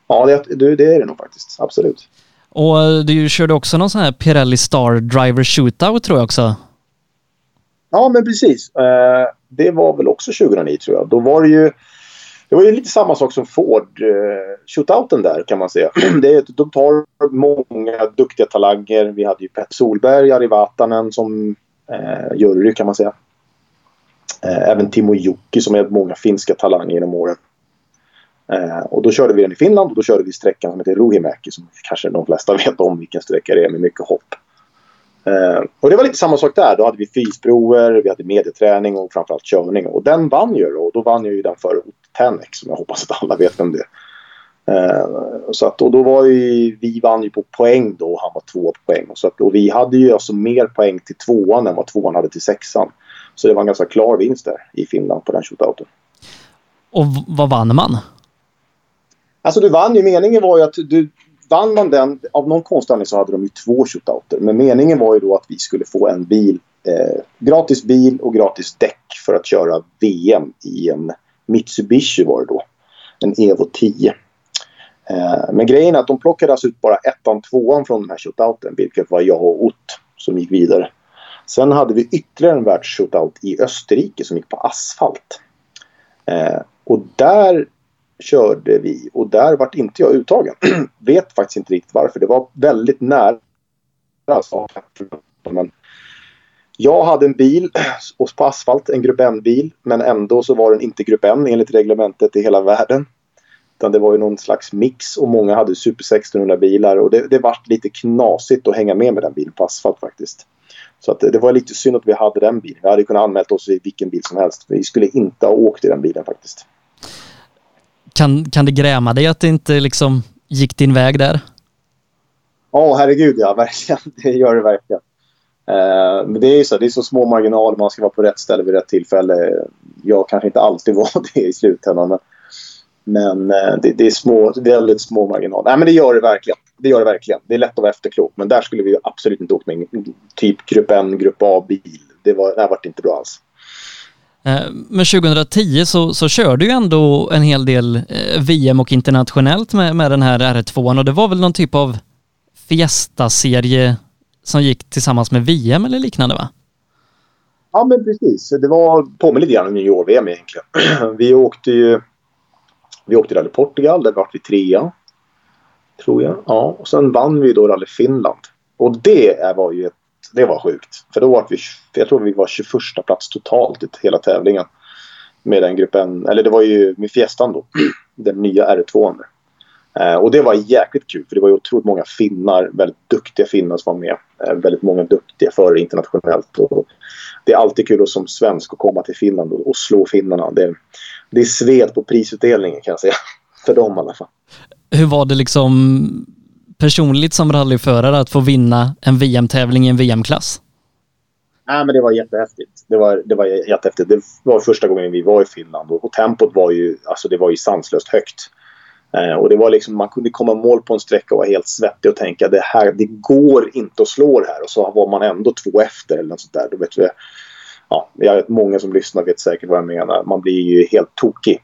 ja, det, det är det nog faktiskt. Absolut. Och eh, du körde också någon sån här Pirelli Star Driver Shootout tror jag också. Ja, men precis. Eh, det var väl också 2009 tror jag. Då var det ju det var ju lite samma sak som Ford-shootouten eh, där kan man säga. Det är, de tar många duktiga talanger. Vi hade ju Pet Solberg, Ari Vatanen som eh, jury kan man säga. Eh, även Timo Jukki som är många finska talanger genom åren. Eh, och då körde vi den i Finland och då körde vi sträckan som heter Ruhimäki som kanske de flesta vet om vilken sträcka det är med mycket hopp. Eh, och det var lite samma sak där. Då hade vi fysprover, vi hade medieträning och framförallt körning. Och den vann ju då. Och då vann jag ju den för Tenex som jag hoppas att alla vet vem det är. Eh, så att, och då var ju, vi vann ju på poäng då och han var två poäng. Så att, och vi hade ju alltså mer poäng till tvåan än vad tvåan hade till sexan. Så det var en ganska klar vinst där i Finland på den shootouten. Och vad vann man? Alltså du vann ju, meningen var ju att du vann man den, av någon konstig så hade de ju två shootouter. Men meningen var ju då att vi skulle få en bil, eh, gratis bil och gratis däck för att köra VM i en Mitsubishi var det då. En Evo 10. Eh, men grejen är att de plockade alltså ut bara ettan, tvåan från den här shootouten. Vilket var jag och Ott som gick vidare. Sen hade vi ytterligare en världsshootout i Österrike som gick på asfalt. Eh, och där körde vi och där vart inte jag uttagen. Vet faktiskt inte riktigt varför. Det var väldigt nära. Alltså, men jag hade en bil på asfalt, en Grupp N-bil. Men ändå så var den inte Grupp N enligt reglementet i hela världen. Utan det var ju någon slags mix och många hade Super 1600 bilar. Och det, det vart lite knasigt att hänga med med den bilen på asfalt faktiskt. Så att det var lite synd att vi hade den bilen. Vi hade kunnat anmält oss i vilken bil som helst. Vi skulle inte ha åkt i den bilen faktiskt. Kan, kan det gräma dig att det inte liksom gick din väg där? Ja, oh, herregud ja, verkligen. Det gör det verkligen. Eh, men det är ju så, det är så små marginaler. Man ska vara på rätt ställe vid rätt tillfälle. Jag kanske inte alltid var det i slutändan. Men, men eh, det, det, är små, väldigt små marginaler. Nej, men det gör det verkligen. Det gör det verkligen. Det är lätt att vara efterklok. Men där skulle vi absolut inte åkt med typ grupp N, grupp A-bil. Det, var, det här vart inte bra alls. Eh, men 2010 så, så körde ju ändå en hel del eh, VM och internationellt med, med den här R2 och det var väl någon typ av Fiesta-serie som gick tillsammans med VM eller liknande va? Ja men precis. Det var påminner lite grann om junior-VM egentligen. vi åkte ju vi åkte Rally Portugal, där vart vi trea. Tror jag. Ja, och sen vann vi då Rally Finland. Och det var ju ett, det var sjukt. För då var vi, jag tror vi var 21 plats totalt i hela tävlingen. Med den gruppen, eller det var ju med Fiestan då. Den nya R2. Eh, och det var jäkligt kul för det var ju otroligt många finnar, väldigt duktiga finnar som var med. Eh, väldigt många duktiga förare internationellt. Och det är alltid kul som svensk att komma till Finland och, och slå finnarna. Det, det är sved på prisutdelningen kan jag säga. För dem i alla fall. Hur var det liksom personligt som rallyförare att få vinna en VM-tävling i en VM-klass? Nej, men det var jättehäftigt. Det var, det var jättehäftigt. Det var första gången vi var i Finland och, och tempot var ju, alltså det var ju sanslöst högt. Eh, och det var liksom, man kunde komma mål på en sträcka och vara helt svettig och tänka det här, det går inte att slå det här. Och så var man ändå två efter eller något sånt där. Då vet vi, ja, jag vet, många som lyssnar vet säkert vad jag menar. Man blir ju helt tokig.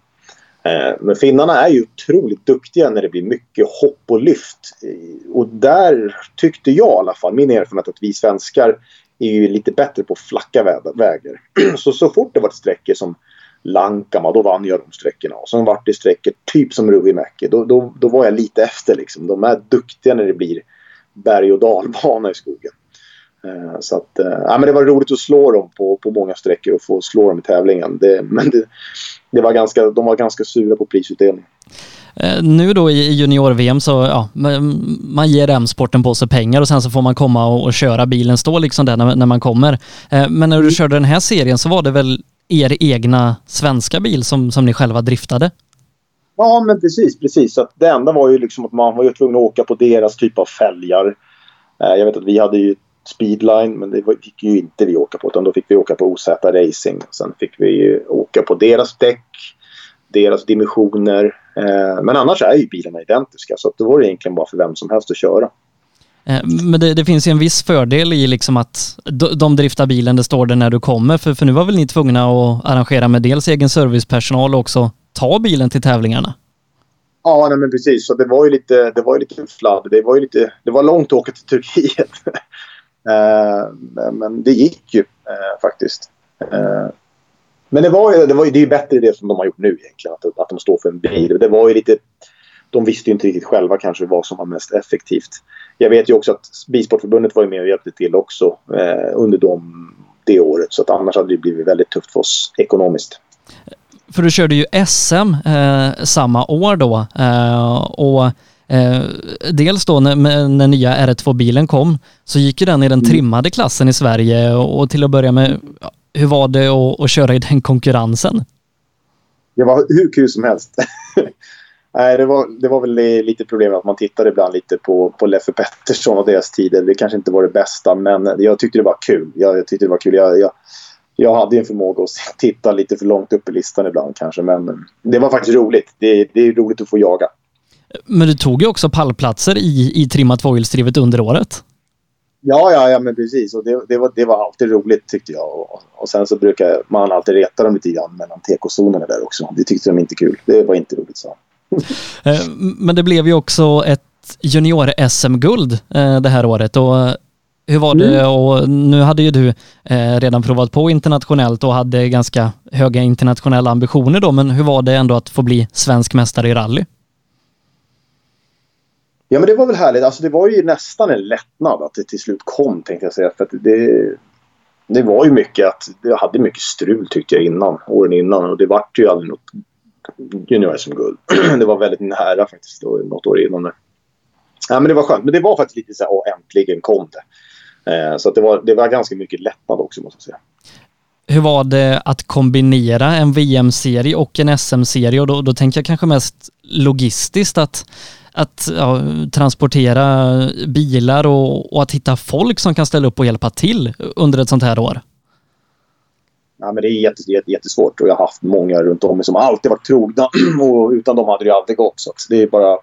Eh, men finnarna är ju otroligt duktiga när det blir mycket hopp och lyft. Eh, och där tyckte jag i alla fall, min erfarenhet att vi svenskar är ju lite bättre på flacka vägar. så så fort det var sträckor som Lankama, då vann jag de sträckorna. Och sen vart det sträckor typ som Ruvimäki. Då, då, då var jag lite efter liksom. De är duktiga när det blir berg och dalbana i skogen. Eh, så att, eh, ja, men det var roligt att slå dem på, på många sträckor och få slå dem i tävlingen. Det, men det, det var ganska, de var ganska sura på prisutdelningen. Eh, nu då i junior-VM så, ja, man ger M-sporten på sig pengar och sen så får man komma och, och köra bilen, stå liksom där när, när man kommer. Men när du mm. körde den här serien så var det väl er egna svenska bil som, som ni själva driftade? Ja, men precis, precis. Så det enda var ju liksom att man var ju tvungen att åka på deras typ av fälgar. Jag vet att vi hade ju Speedline, men det fick ju inte vi åka på. Utan då fick vi åka på OZ Racing. Sen fick vi åka på deras däck, deras dimensioner. Eh, men annars är ju bilarna identiska. Så det var egentligen bara för vem som helst att köra. Eh, men det, det, finns ju en viss fördel i liksom att de driftar bilen, det står det när du kommer. För, för nu var väl ni tvungna att arrangera med dels egen servicepersonal och också ta bilen till tävlingarna? Ja, nej, men precis. Så det var ju lite, det var ju lite fladd. Det var ju lite, det var långt att åka till Turkiet. Eh, men det gick ju eh, faktiskt. Eh, men det var ju, det, var ju, det är ju bättre det som de har gjort nu egentligen. Att, att de står för en bil. Det var ju lite... De visste ju inte riktigt själva kanske vad som var mest effektivt. Jag vet ju också att Bilsportförbundet var ju med och hjälpte till också eh, under de, det året. Så att annars hade det blivit väldigt tufft för oss ekonomiskt. För du körde ju SM eh, samma år då. Eh, och Eh, dels då när, när nya R2-bilen kom så gick ju den i den mm. trimmade klassen i Sverige och till att börja med, hur var det att, att köra i den konkurrensen? Det var hur kul som helst. Nej, det var, det var väl lite problem att man tittade ibland lite på, på Leffe Pettersson och deras tider. Det kanske inte var det bästa, men jag tyckte det var kul. Jag, jag tyckte det var kul. Jag, jag, jag hade en förmåga att titta lite för långt upp i listan ibland kanske, men det var faktiskt roligt. Det, det är roligt att få jaga. Men du tog ju också pallplatser i, i trimmat tvåhjulsdrivet under året. Ja, ja, ja, men precis. Och det, det, var, det var alltid roligt tyckte jag. Och, och sen så brukar man alltid reta dem lite grann mellan tekozonerna där också. Det tyckte de inte kul. Det var inte roligt så. Eh, men det blev ju också ett junior-SM-guld eh, det här året. Och hur var det? Mm. Och nu hade ju du eh, redan provat på internationellt och hade ganska höga internationella ambitioner då. Men hur var det ändå att få bli svensk mästare i rally? Ja, men det var väl härligt. Alltså, det var ju nästan en lättnad att det till slut kom, tänkte jag säga. För det, det var ju mycket att jag hade mycket strul tyckte jag innan, åren innan. Och det vart ju aldrig något junior-SM-guld. det var väldigt nära faktiskt, då, något år innan. Det. Ja, men det var skönt. Men det var faktiskt lite så här, åh, äntligen kom det. Eh, så det, var, det var ganska mycket lättnad också, måste jag säga. Hur var det att kombinera en VM-serie och en SM-serie? Och då, då tänker jag kanske mest logistiskt att att ja, transportera bilar och, och, att hitta folk som kan ställa upp och hjälpa till under ett sånt här år? Ja, men det är jättes, jättesvårt och jag har haft många runt om mig som alltid varit trogna och utan dem hade det aldrig gått. Så det är bara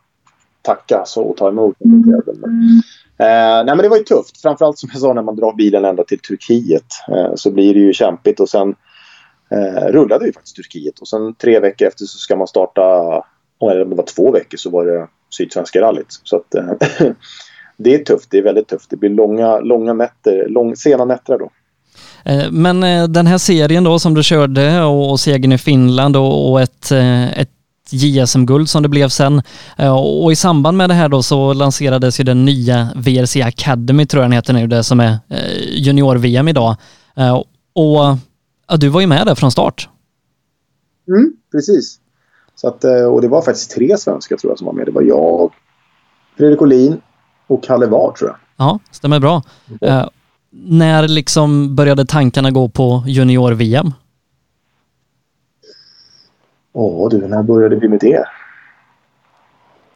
tacka så och ta emot. Mm. Eh, nej, men det var ju tufft. Framförallt som jag sa när man drar bilen ända till Turkiet eh, så blir det ju kämpigt och sen eh, rullade vi faktiskt Turkiet och sen tre veckor efter så ska man starta, eller det var två veckor så var det Sydsvenska rallyt. Så att, eh, det är tufft. Det är väldigt tufft. Det blir långa, långa nätter, lång, sena nätter då. Eh, men eh, den här serien då som du körde och segern i Finland och ett, ett JSM-guld som det blev sen. Och i samband med det här då så lanserades ju den nya VRC Academy tror jag den heter nu, det som är junior-VM idag. Och ja, du var ju med där från start. Mm, precis. Så att, eh, och det var faktiskt tre svenskar tror jag som var med. Det var jag, Fredrik Olin och Kalle Ward tror jag. Ja, stämmer bra. Mm. Uh, när liksom började tankarna gå på junior-VM? Oh, du, när började vi med det?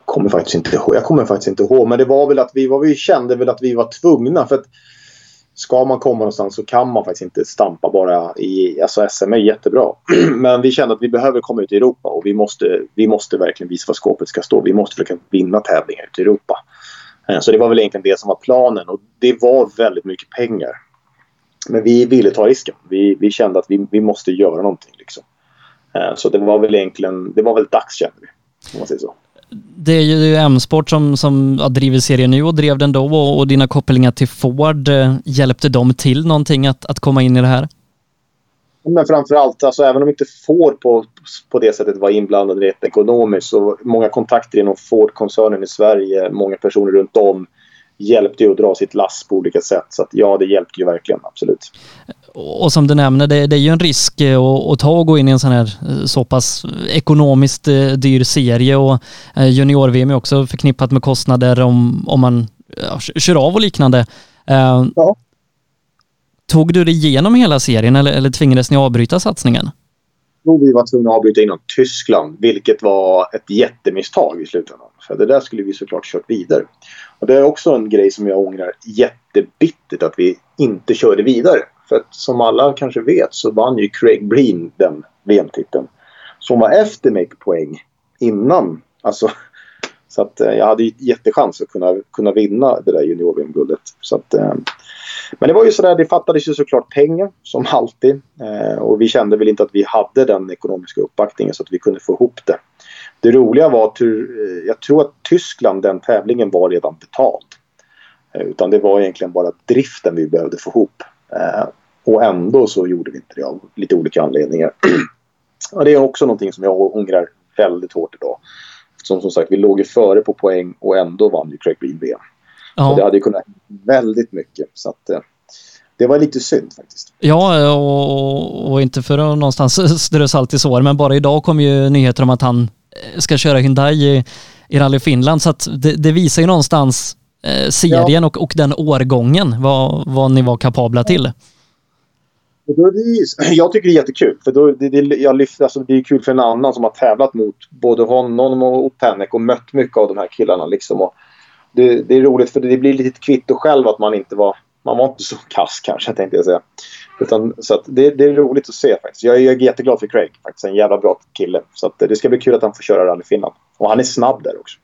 Kommer faktiskt inte ihåg. Jag kommer faktiskt inte ihåg. Men det var väl att vi, var, vi kände väl att vi var tvungna. För att ska man komma någonstans så kan man faktiskt inte stampa bara i... Alltså SM är jättebra. Men vi kände att vi behöver komma ut i Europa och vi måste, vi måste verkligen visa var skåpet ska stå. Vi måste försöka vinna tävlingar ute i Europa. Eh, så det var väl egentligen det som var planen och det var väldigt mycket pengar. Men vi ville ta risken. Vi, vi kände att vi, vi måste göra någonting. Liksom. Eh, så det var väl egentligen, det var väl dags kände vi. Om man säger så det är ju M-sport som, som ja, driver serien nu och drev den då och, och dina kopplingar till Ford, eh, hjälpte de till någonting att, att komma in i det här? Men framförallt, alltså, även om inte Ford på, på det sättet var inblandad rent ekonomiskt så många kontakter inom Ford-koncernen i Sverige, många personer runt om hjälpte ju att dra sitt lass på olika sätt. Så att, ja, det hjälpte ju verkligen, absolut. Och som du nämner, det, det är ju en risk eh, att, att ta och gå in i en sån här eh, så pass ekonomiskt eh, dyr serie och junior-VM är också förknippat med kostnader om, om man ja, kör av och liknande. Ja. Tog du dig igenom hela serien eller, eller tvingades ni avbryta satsningen? Jo, vi var tvungna att avbryta inom Tyskland, vilket var ett jättemisstag i slutändan. För det där skulle vi såklart kört vidare. Och det är också en grej som jag ångrar jättebittert att vi inte körde vidare. För att som alla kanske vet så vann ju Craig Breen den VM-titeln. Som var efter mig på poäng innan. Alltså, så att eh, jag hade ju jättechans att kunna, kunna vinna det där junior-VM-guldet. Eh, men det var ju sådär, det fattades ju såklart pengar som alltid. Eh, och vi kände väl inte att vi hade den ekonomiska uppbackningen så att vi kunde få ihop det. Det roliga var att eh, jag tror att Tyskland, den tävlingen var redan betald. Eh, utan det var egentligen bara driften vi behövde få ihop. Och ändå så gjorde vi inte det av lite olika anledningar. Och det är också någonting som jag ångrar väldigt hårt idag. Som som sagt, vi låg ju före på poäng och ändå vann ju Craig Green VM. Ja. Det hade ju kunnat väldigt mycket. Så att, eh, det var lite synd faktiskt. Ja, och, och inte för att någonstans strö salt i sår, men bara idag kom ju nyheter om att han eh, ska köra Hyundai i, i Rally Finland. Så att det, det visar ju någonstans eh, serien ja. och, och den årgången, vad, vad ni var kapabla till. Jag tycker det är jättekul. För då, det, det, jag lyfter, alltså det är kul för en annan som har tävlat mot både honom och Tänek och mött mycket av de här killarna. Liksom. Och det, det, är roligt för det blir lite kvitto själv att man inte var... Man var inte så kass kanske tänkte jag säga. Utan, så det, det, är roligt att se faktiskt. Jag, jag är jätteglad för Craig. Faktiskt en jävla bra kille. Så det ska bli kul att han får köra Rally Finland. Och han är snabb där också.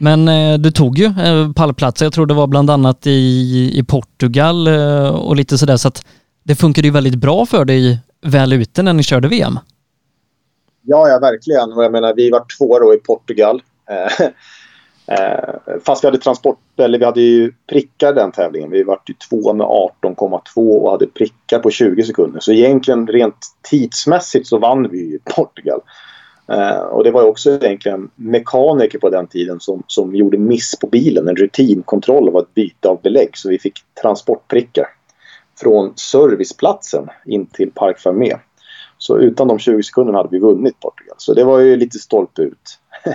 Men eh, du tog ju eh, pallplatser. Jag tror det var bland annat i, i Portugal eh, och lite sådär. Så att det funkade ju väldigt bra för dig väl ute när ni körde VM. Ja, ja verkligen. Och jag menar, vi var två då i Portugal. Eh, eh, fast vi hade transport, eller vi hade ju prickar den tävlingen. Vi var ju två med 18,2 och hade prickar på 20 sekunder. Så egentligen rent tidsmässigt så vann vi i Portugal. Eh, och det var också egentligen mekaniker på den tiden som, som gjorde miss på bilen. En rutinkontroll av ett byte av belägg. Så vi fick transportprickar från serviceplatsen in till Park Fermé. Så utan de 20 sekunderna hade vi vunnit Portugal. Så det var ju lite stolpe ut.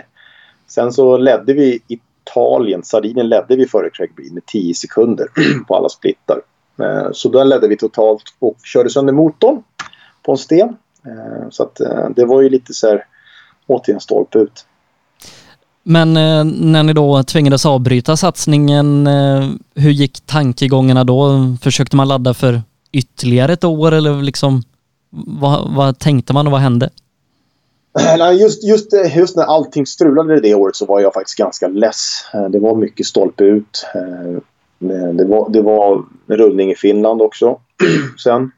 Sen så ledde vi Italien, Sardinien ledde vi före Craig Breen med 10 sekunder på alla splittar. Eh, så den ledde vi totalt och körde sönder motorn på en sten. Eh, så att det var ju lite så här återigen stolpe ut. Men eh, när ni då tvingades avbryta satsningen, eh, hur gick tankegångarna då? Försökte man ladda för ytterligare ett år eller liksom vad, vad tänkte man och vad hände? Just, just, just när allting strulade det året så var jag faktiskt ganska less. Eh, det var mycket stolpe ut. Eh, det var, det var rullning i Finland också sen.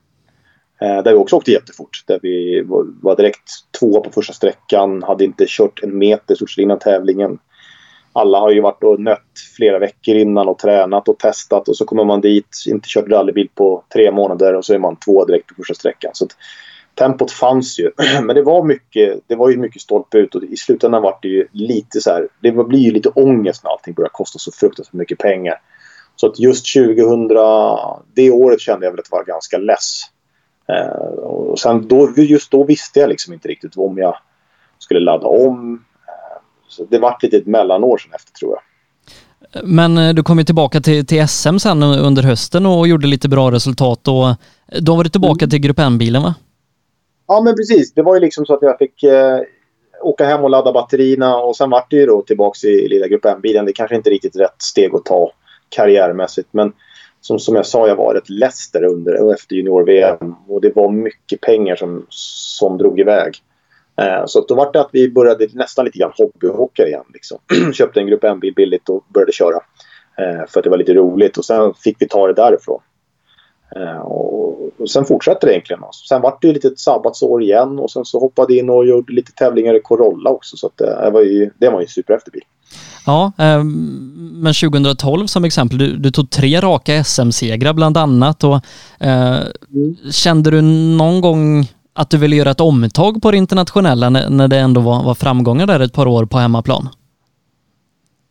Eh, där vi också åkte jättefort. Där vi var direkt två på första sträckan. Hade inte kört en meter stort innan tävlingen. Alla har ju varit och nött flera veckor innan och tränat och testat. Och så kommer man dit, inte kört rallybil på tre månader och så är man två direkt på första sträckan. Så att, tempot fanns ju. Men det var mycket, det var ju mycket stolpe ut och i slutändan var det ju lite så här. Det blir ju lite ångest när allting börjar kosta så fruktansvärt mycket pengar. Så att just 2000, det året kände jag väl att jag var ganska less. Eh, och sen då, just då visste jag liksom inte riktigt om jag skulle ladda om. Eh, så det var lite ett mellanår sen efter tror jag. Men eh, du kom ju tillbaka till, till SM sen under hösten och gjorde lite bra resultat och då var du tillbaka mm. till Grupp N-bilen va? Ja men precis. Det var ju liksom så att jag fick eh, åka hem och ladda batterierna och sen vart det ju då tillbaka i lilla Grupp N-bilen. Det kanske inte riktigt rätt steg att ta karriärmässigt men som, som jag sa, jag var rätt less där under och efter junior-VM. Och det var mycket pengar som, som drog iväg. Eh, så då var det att vi började nästan lite grann hobbyhocka igen. Liksom. Köpte en Grupp M-bil billigt och började köra. Eh, för att det var lite roligt och sen fick vi ta det därifrån. Eh, och, och sen fortsatte det egentligen. Sen var det ju lite ett sabbatsår igen och sen så hoppade jag in och gjorde lite tävlingar i Corolla också. Så att eh, det, var ju, det var ju en superhäftig bil. Ja, eh, men 2012 som exempel, du, du tog tre raka SM-segrar bland annat och eh, mm. kände du någon gång att du ville göra ett omtag på det internationella när, när det ändå var, var framgångar där ett par år på hemmaplan?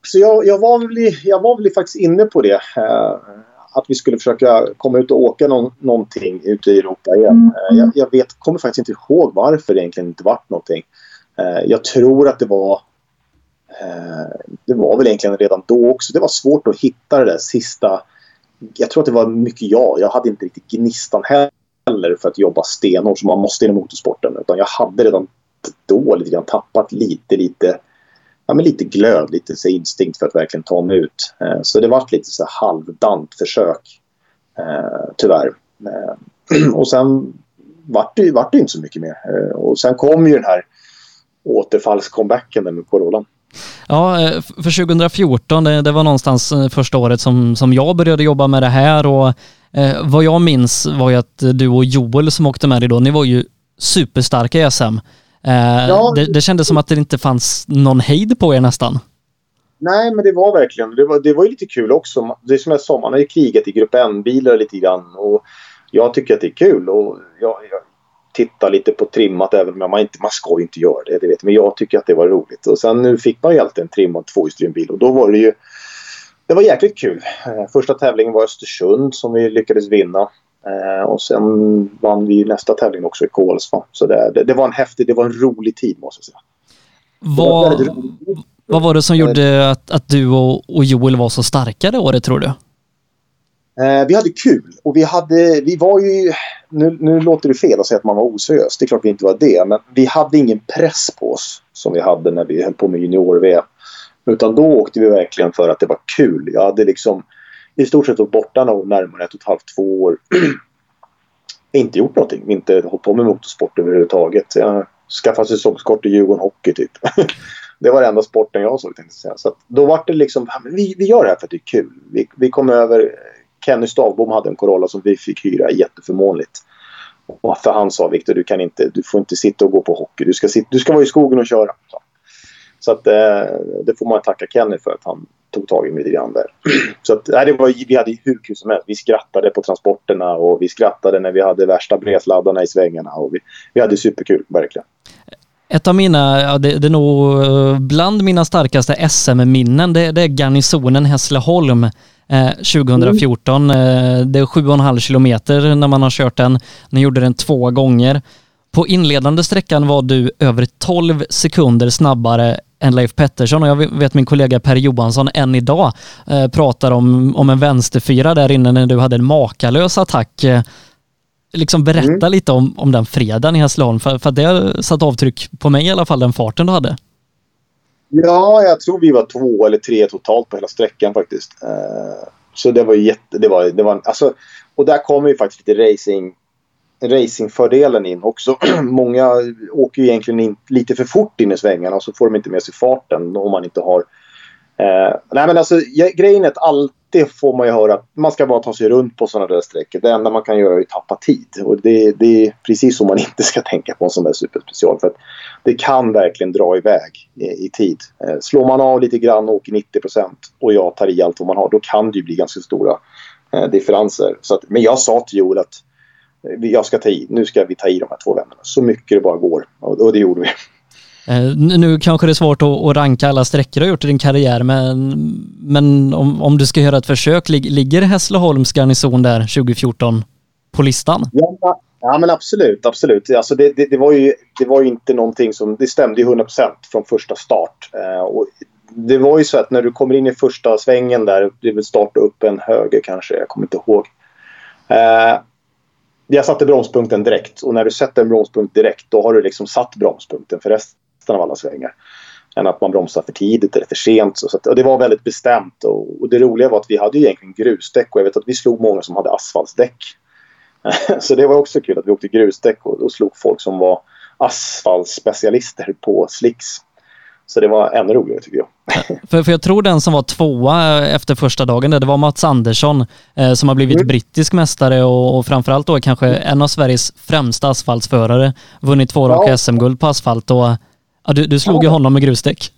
Så jag, jag, var väl, jag var väl faktiskt inne på det. Eh, att vi skulle försöka komma ut och åka någon, någonting ute i Europa igen. Mm. Eh, jag, jag, vet, kommer faktiskt inte ihåg varför det egentligen inte vart någonting. Eh, jag tror att det var Eh, det var väl egentligen redan då också. Det var svårt att hitta det där sista. Jag tror att det var mycket jag. Jag hade inte riktigt gnistan heller för att jobba stenhårt som man måste inom motorsporten. Utan jag hade redan då lite grann tappat lite, lite ja, men lite glöd, lite så instinkt för att verkligen ta mig ut. Eh, så det var lite så halvdant försök, eh, tyvärr. Och sen vart det, vart det inte så mycket mer. Och sen kom ju den här återfallscomebacken med Corolan. Ja, eh, för 2014, det, det, var någonstans eh, första året som, som jag började jobba med det här och eh, vad jag minns var ju att du och Joel som åkte med dig då, ni var ju superstarka i SM. Eh, ja. det, det kändes som att det inte fanns någon hejd på er nästan. Nej, men det var verkligen. Det var, det var ju lite kul också. Det är som jag sa, man har ju krigat i grupp N-bilar lite grann. Och jag tycker att det är kul. Och jag, jag tittar lite på trimmat även om man inte man ska ju inte göra det. det vet, men jag tycker att det var roligt. Och sen nu fick man ju alltid en trimmad tvåhjulsdriven bil. Och då var det ju... Det var jäkligt kul. Eh, första tävlingen var Östersund som vi lyckades vinna. Eh, och sen vann vi nästa tävling också i Kolsva. Så det, det, det, var en häftig, det var en rolig tid måste jag säga. Vad, var, vad var det som gjorde att, att du och, och Joel var så starka det året tror du? Eh, vi hade kul och vi hade, vi var ju, nu, nu låter det fel att säga att man var oseriös, det är klart vi inte var det, men vi hade ingen press på oss som vi hade när vi höll på med junior-VM. Utan då åkte vi verkligen för att det var kul. Jag hade liksom i stort sett varit borta närmare ett och ett halvt, två år. inte gjort någonting. Inte hållit på med motorsport överhuvudtaget. Jag skaffade säsongskort i Djurgården Hockey typ. det var den enda sporten jag såg tänkte jag säga. Så då var det liksom, vi, vi gör det här för att det är kul. Vi, vi kom över, Kenny Stavbom hade en Corolla som vi fick hyra jätteförmånligt. Och för han sa Viktor, du kan inte, du får inte sitta och gå på hockey. Du ska, sitta, du ska vara i skogen och köra. Så, så att, eh, det får man tacka Kenny för att han tog tag i mig lite grann där. Så att, nej, det var, vi hade hur kul som helst. Vi skrattade på transporterna och vi skrattade när vi hade värsta bredsladdarna i svängarna. Och vi, vi hade superkul, verkligen. Ett av mina, ja, det, det är nog eh, bland mina starkaste SM-minnen, det, det är garnisonen Hässleholm eh, 2014. Mm. Eh, det är 7,5 kilometer när man har kört den. Ni gjorde den två gånger. På inledande sträckan var du över 12 sekunder snabbare än Leif Pettersson och jag vet min kollega Per Johansson än idag eh, pratar om, om en vänsterfyra där inne när du hade en makalös attack. Eh, liksom berätta mm. lite om, om den fredagen i Hässleholm för, för det satt avtryck på mig i alla fall, den farten du hade. Ja, jag tror vi var två eller tre totalt på hela sträckan faktiskt. Eh, så det var jätte... Det var, det var, alltså, och där kommer ju faktiskt lite racing racingfördelen in också. Många åker ju egentligen in lite för fort in i svängarna och så får de inte med sig farten om man inte har... Eh, nej men alltså grejen är att det får man ju höra man ska bara ta sig runt på sådana där sträckor. Det enda man kan göra är att tappa tid. Och det, det, är precis så man inte ska tänka på en sån där superspecial. För att det kan verkligen dra iväg i, i tid. Eh, slår man av lite grann och åker 90% och jag tar i allt vad man har, då kan det ju bli ganska stora eh, differenser. Så att, men jag sa till Joel att eh, jag ska ta i, nu ska vi ta i de här två vännerna så mycket det bara går. Och, det gjorde vi. Eh, nu kanske det är svårt att, ranka alla sträckor du har gjort i din karriär, men, men om, om du ska göra ett försök, ligger Hässleholms garnison där 2014 på listan? Ja, ja men absolut, absolut. Alltså det, det, det, var ju, det var ju inte någonting som, det stämde ju 100% från första start. Eh, och det var ju så att när du kommer in i första svängen där, det vill starta upp en höger kanske, jag kommer inte ihåg. Eh, jag satte bromspunkten direkt och när du sätter en bromspunkt direkt då har du liksom satt bromspunkten för resten av alla svängar. Än att man bromsar för tidigt eller för sent. Så att, och det var väldigt bestämt och, och, det roliga var att vi hade ju egentligen grusdäck och jag vet att vi slog många som hade asfaltsdäck. så det var också kul att vi åkte grusdäck och, och slog folk som var asfaltspecialister på slicks. Så det var ännu roligare tycker jag. För, för jag tror den som var tvåa efter första dagen, det var Mats Andersson eh, som har blivit mm. brittisk mästare och, och framförallt då kanske en av Sveriges främsta asfaltsförare. Vunnit två raka ja. SM-guld på asfalt och ja, du, du slog ju honom med grusdäck.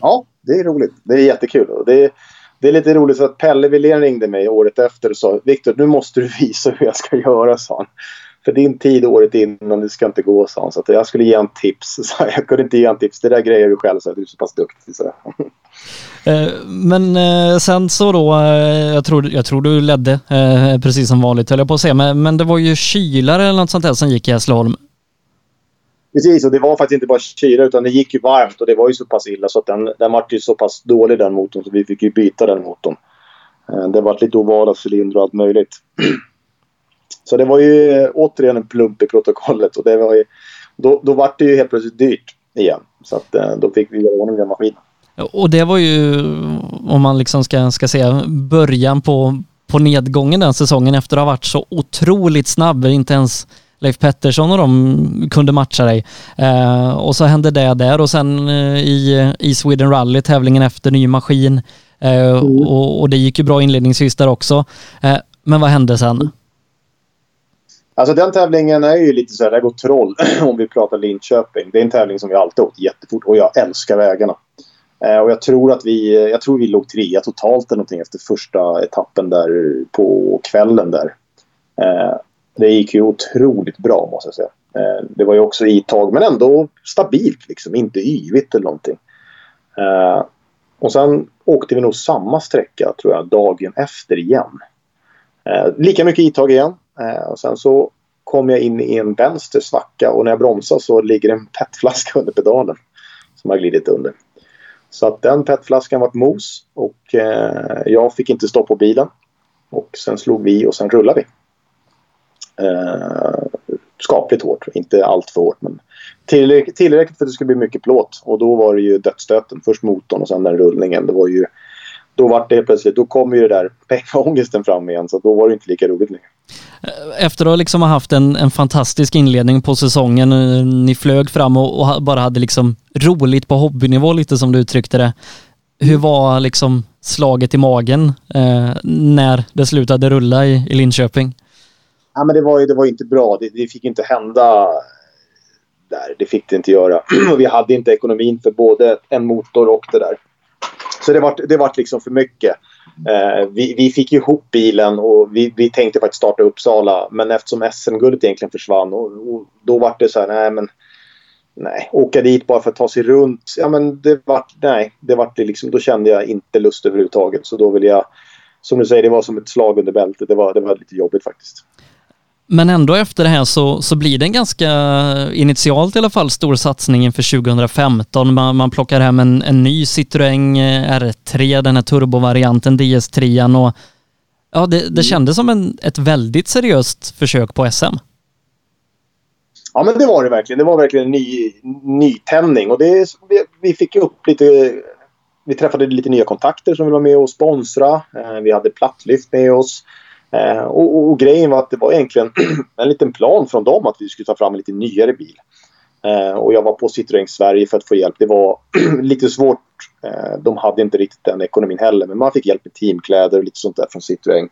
Ja, det är roligt. Det är jättekul. Det är, det är lite roligt för att Pelle Wilén ringde mig året efter och sa Viktor, nu måste du visa hur jag ska göra, sa han. För din tid året innan, det ska inte gå, sa han. Så att jag skulle ge en tips. Så jag kunde inte ge en tips. Det där grejer du själv, så du är så pass duktig. Så. Eh, men eh, sen så då, eh, jag tror, jag tror du ledde precis som vanligt höll jag på att säga, men, men det var ju kylare eller något sånt där som gick i Hässleholm. Precis, och det var faktiskt inte bara kyla utan det gick ju varmt och det var ju så pass illa så att den, den var ju så pass dålig den motorn så vi fick ju byta den motorn. Eh, det var lite ovala cylindrar och allt möjligt. Så det var ju eh, återigen en plump i protokollet och det var ju, då, då var det ju helt plötsligt dyrt igen. Så att eh, då fick vi göra ordning den maskinen. Och det var ju, om man liksom ska, ska säga, början på, på nedgången den säsongen efter att ha varit så otroligt snabb. Inte ens Leif Pettersson och de kunde matcha dig. Eh, och så hände det där och sen eh, i, i Sweden Rally, tävlingen efter ny maskin. Eh, mm. och, och, det gick ju bra inledningsvis där också. Eh, men vad hände sen? Alltså den tävlingen är ju lite så här, det går troll om vi pratar Linköping. Det är en tävling som vi alltid åkt jättefort och jag älskar vägarna. Eh, och jag tror att vi, jag tror vi låg trea totalt eller någonting efter första etappen där på kvällen där. Eh, det gick ju otroligt bra måste jag säga. Eh, det var ju också i tag men ändå stabilt liksom, inte yvigt eller någonting. Eh, och sen åkte vi nog samma sträcka tror jag dagen efter igen. Eh, lika mycket itag igen. och sen så kom jag in i en vänster svacka och när jag bromsar så ligger en petflaska under pedalen. Som har glidit under. Så att den petflaskan vart mos och jag fick inte stopp på bilen. Och sen slog vi och sen rullade vi. Eh, skapligt hårt, inte allt för hårt men tillräckligt, tillräckligt för att det skulle bli mycket plåt. Och då var det ju dödsstöten. Först motorn och sen den rullningen. Det var ju, då var det plötsligt, då kom ju det där pengaångesten fram igen så då var det inte lika roligt längre. Eh, efter att liksom ha haft en, en fantastisk inledning på säsongen, eh, ni flög fram och, och, bara hade liksom roligt på hobbynivå lite som du uttryckte det. Hur var liksom slaget i magen eh, när det slutade rulla i, i Linköping? Ja, men det, var ju, det var inte bra. Det, det fick inte hända där. Det fick det inte göra. vi hade inte ekonomin för både en motor och det där. Så det var, det var liksom för mycket. Eh, vi, vi fick ihop bilen och vi, vi tänkte faktiskt starta Uppsala. Men eftersom SM-guldet egentligen försvann och, och då var det så här, nej men nej, åka dit bara för att ta sig runt. Ja men det var, nej, det var det liksom, då kände jag inte lust överhuvudtaget. Så då ville jag, som du säger, det var som ett slag under bältet. Det var, det var lite jobbigt faktiskt. Men ändå efter det här så, så blir det en ganska initialt i alla fall stor satsning inför 2015. Man, man plockar hem en, en ny Citroën eh, R3, den här turbovarianten DS3 och ja, det, det mm. kändes som en, ett väldigt seriöst försök på SM. Ja, men det var det verkligen. Det var verkligen en ny, nytändning och det, vi, vi fick upp lite vi träffade lite nya kontakter som ville vara med och sponsra. Eh, vi hade plattlyft med oss. Eh, och, och, och, grejen var att det var egentligen en liten plan från dem att vi skulle ta fram en lite nyare bil. Eh, och jag var på Citroën Sverige för att få hjälp. Det var lite svårt. Eh, de hade inte riktigt den ekonomin heller. Men man fick hjälp med teamkläder och lite sånt där från Citroën.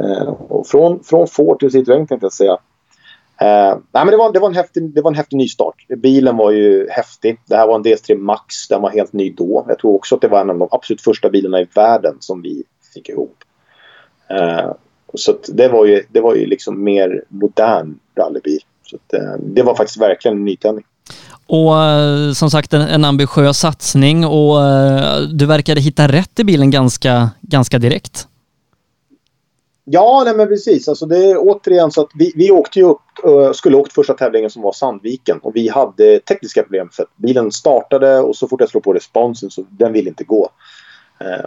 Eh, och från, från Ford till Citroën tänkte jag säga. Eh, nej, men det, var, det, var en häftig, det var en häftig nystart. Bilen var ju häftig. Det här var en DS3 Max. Den var helt ny då. Jag tror också att det var en av de absolut första bilarna i världen som vi fick ihop. Eh, så det var ju, det var ju liksom mer modern rallybil. Så att, eh, det var faktiskt verkligen en nytändning. Och eh, som sagt en, en ambitiös satsning och eh, du verkade hitta rätt i bilen ganska, ganska direkt. Ja, nej men precis. Alltså det är återigen så att vi, vi åkte ju upp, skulle åkt första tävlingen som var Sandviken och vi hade tekniska problem för att bilen startade och så fort jag slog på responsen så den ville inte gå.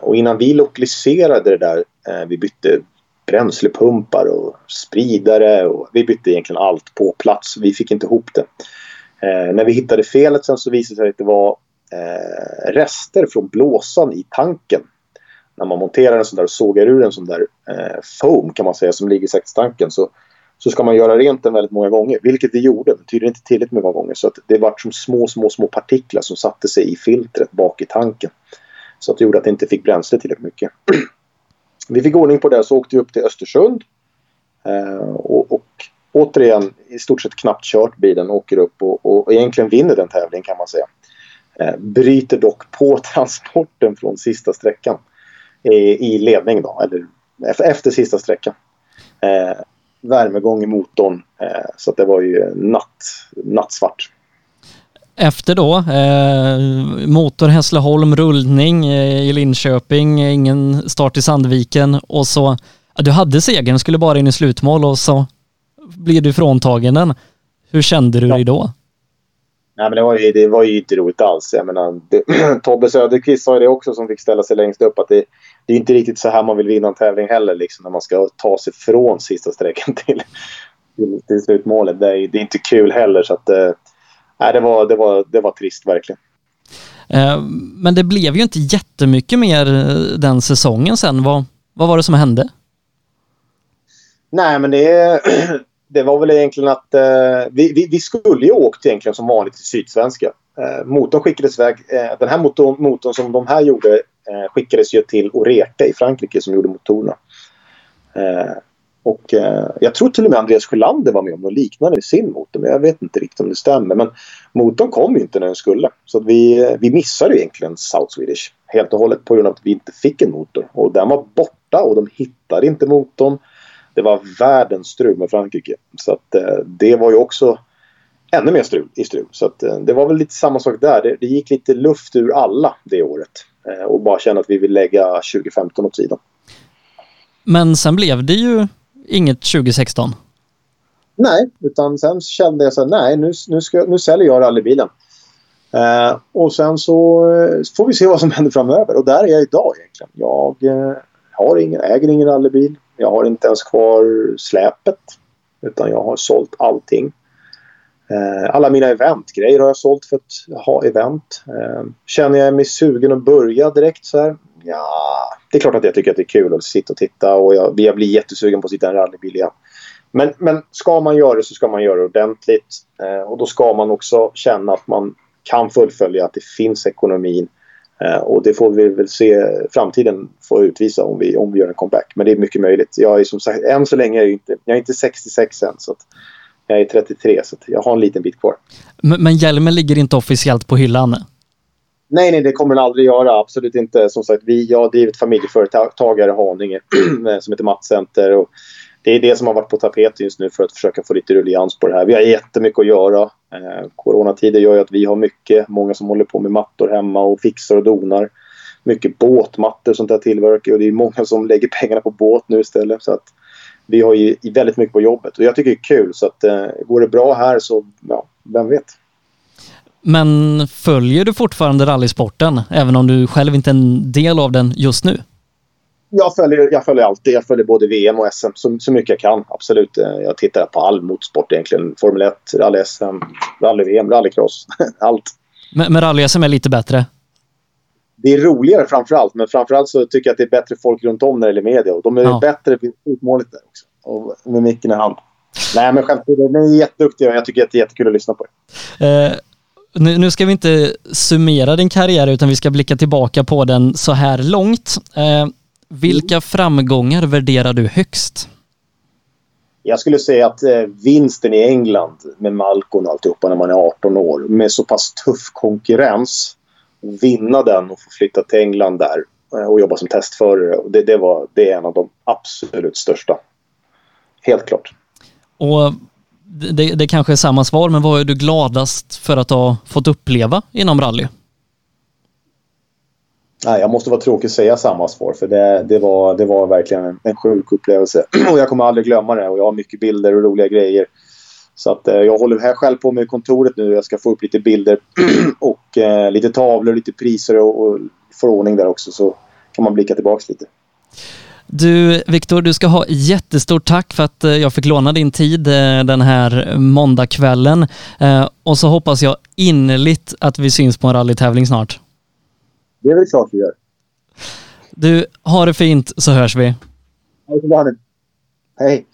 Och innan vi lokaliserade det där, vi bytte bränslepumpar och spridare och vi bytte egentligen allt på plats. Vi fick inte ihop det. Eh, när vi hittade felet sen så visade det sig att det var eh, rester från blåsan i tanken. När man monterar en sån där och sågar ur en sån där eh, foam kan man säga som ligger i säkerhetstanken så, så ska man göra rent den väldigt många gånger. Vilket vi gjorde, men tydligen inte tillräckligt många gånger. Så att det var som små, små, små partiklar som satte sig i filtret bak i tanken. Så att det gjorde att det inte fick bränsle tillräckligt mycket. vi fick ordning på det så åkte vi upp till Östersund. Eh, och, och återigen i stort sett knappt kört bilen, åker upp och, och egentligen vinner den tävlingen kan man säga. Eh, bryter dock på transporten från sista sträckan i, i ledning då, eller efter sista sträckan. Eh, värmegång i motorn eh, så att det var ju natt, nattsvart. Efter då, eh, motor Hässleholm, rullning eh, i Linköping, ingen start i Sandviken och så, ja, du hade segern, skulle bara in i slutmål och så blir du fråntagen den. Hur kände du ja. dig då? Nej, men det, var ju, det var ju inte roligt alls. Jag menar, det, Tobbe Söderqvist sa det också som fick ställa sig längst upp att det, det är inte riktigt så här man vill vinna en tävling heller. Liksom, när man ska ta sig från sista sträckan till, till, till slutmålet. Det är, det är, inte kul heller. Så att, eh, nej, det, var, det, var, det var trist verkligen. Eh, men det blev ju inte jättemycket mer eh, den säsongen sen. Vad, vad var det som hände? Nej, men det, det var väl egentligen att eh, vi, vi, vi, skulle ju åkt egentligen som vanligt till Sydsvenska. Eh, motorn skickades iväg. Eh, den här motorn, motorn som de här gjorde eh, skickades ju till Oreka i Frankrike som gjorde motorerna. Och eh, jag tror till och med Andreas Sjölander var med om något liknande i sin motor. Men jag vet inte riktigt om det stämmer. Men motorn kom ju inte när den skulle. Så vi, eh, vi missade egentligen South Swedish helt och hållet på grund av att vi inte fick en motor. Och den var borta och de hittade inte motorn det var världens strul med Frankrike. Så att, eh, det var ju också ännu mer strul i strul. Så att, eh, det var väl lite samma sak där. Det, det gick lite luft ur alla det året. Eh, och bara känna att vi vill lägga 2015 åt sidan. Men sen blev det ju inget 2016. Nej, utan sen kände jag så här, nej nu, nu, ska, nu säljer jag rallybilen. Eh, och sen så eh, får vi se vad som händer framöver. Och där är jag idag egentligen. Jag eh, har ingen, äger ingen rallybil. Jag har inte ens kvar släpet. Utan jag har sålt allting. Eh, alla mina eventgrejer har jag sålt för att ha event. Eh, känner jag mig sugen att börja direkt så här? Ja, det är klart att jag tycker att det är kul att sitta och titta och jag, jag blir jättesugen på att sitta i en rallybil igen. Men, men ska man göra det så ska man göra det ordentligt. Eh, och då ska man också känna att man kan fullfölja, att det finns ekonomin Eh, och det får vi väl se framtiden få utvisa om vi, om vi gör en comeback. Men det är mycket möjligt. Jag är som sagt, än så länge är jag inte, jag är inte 66 än. Så att jag är 33 så jag har en liten bit kvar. Men, men hjälmen ligger inte officiellt på hyllan? Nej, nej, det kommer den aldrig göra. Absolut inte. Som sagt, vi, jag har drivit familjeföretag här i Haninge som heter Mattcenter. Och det är det som har varit på tapeten just nu för att försöka få lite ruljans på det här. Vi har jättemycket att göra. Eh, coronatider gör ju att vi har mycket, många som håller på med mattor hemma och fixar och donar. Mycket båtmattor och sånt där tillverkar och det är många som lägger pengarna på båt nu istället. Så att vi har ju väldigt mycket på jobbet och jag tycker det är kul så att eh, går det bra här så, ja, vem vet. Men följer du fortfarande rallysporten, även om du själv inte är en del av den just nu? jag, följer, jag följer alltid. Jag följer både VM och SM så, så mycket jag kan. Absolut. Jag tittar på all motorsport egentligen. Formel 1, rally-SM, rally-VM, rallycross. Allt. Men, men rally-SM är lite bättre? Det är roligare framför allt. Men framför allt så tycker jag att det är bättre folk runt om när det gäller media. Och de är ja. bättre vid utmålet där också. Och med micken i hand. Nej, men skämt Ni är jätteduktiga och jag tycker att det är jättekul att lyssna på er. Eh, nu, nu, ska vi inte summera din karriär utan vi ska blicka tillbaka på den så här långt. Eh, vilka framgångar värderar du högst? Jag skulle säga att eh, vinsten i England med Malcolm och alltihopa när man är 18 år med så pass tuff konkurrens. Vinna den och få flytta till England där eh, och jobba som testförare. Det, det, var, det är en av de absolut största. Helt klart. Och det, det kanske är samma svar, men vad är du gladast för att ha fått uppleva inom rally? Nej, jag måste vara tråkig att säga samma svar för det, det, var, det var verkligen en, en sjuk upplevelse. och jag kommer aldrig glömma det och jag har mycket bilder och roliga grejer. Så att eh, jag håller här själv på med kontoret nu. Jag ska få upp lite bilder och eh, lite tavlor, lite priser och, och förordning där också så kan man blicka tillbaka lite. Du, Viktor, du ska ha jättestort tack för att eh, jag fick låna din tid eh, den här måndagskvällen. Eh, och så hoppas jag innerligt att vi syns på en rallytävling snart. Det är väl klart vi gör. Du, ha det fint så hörs vi. Ha det så bra nu. Hej.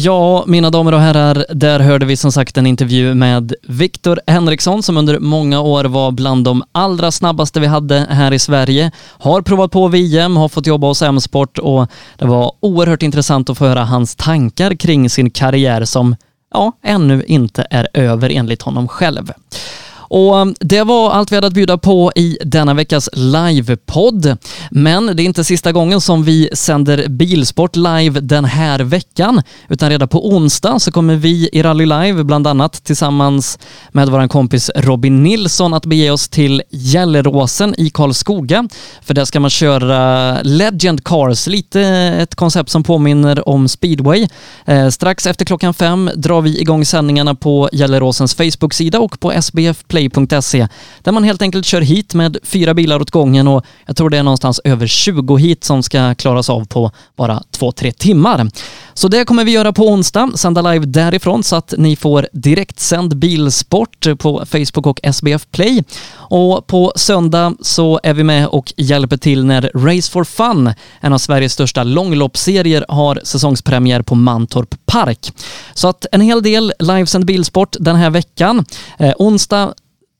Ja, mina damer och herrar, där hörde vi som sagt en intervju med Viktor Henriksson som under många år var bland de allra snabbaste vi hade här i Sverige. Har provat på VM, har fått jobba hos M-sport och det var oerhört intressant att få höra hans tankar kring sin karriär som, ja, ännu inte är över enligt honom själv. Och um, det var allt vi hade att bjuda på i denna veckas livepodd. Men det är inte sista gången som vi sänder bilsport live den här veckan, utan redan på onsdag så kommer vi i Rally Live bland annat tillsammans med vår kompis Robin Nilsson att bege oss till Gelleråsen i Karlskoga. För där ska man köra Legend Cars, lite ett koncept som påminner om speedway. Eh, strax efter klockan fem drar vi igång sändningarna på Gelleråsens Facebook-sida och på SBF Play play.se där man helt enkelt kör hit med fyra bilar åt gången och jag tror det är någonstans över 20 hit som ska klaras av på bara två, tre timmar. Så det kommer vi göra på onsdag, sända live därifrån så att ni får direktsänd bilsport på Facebook och SBF Play. Och på söndag så är vi med och hjälper till när Race for Fun, en av Sveriges största långloppsserier, har säsongspremiär på Mantorp Park. Så att en hel del livesänd bilsport den här veckan. Eh, onsdag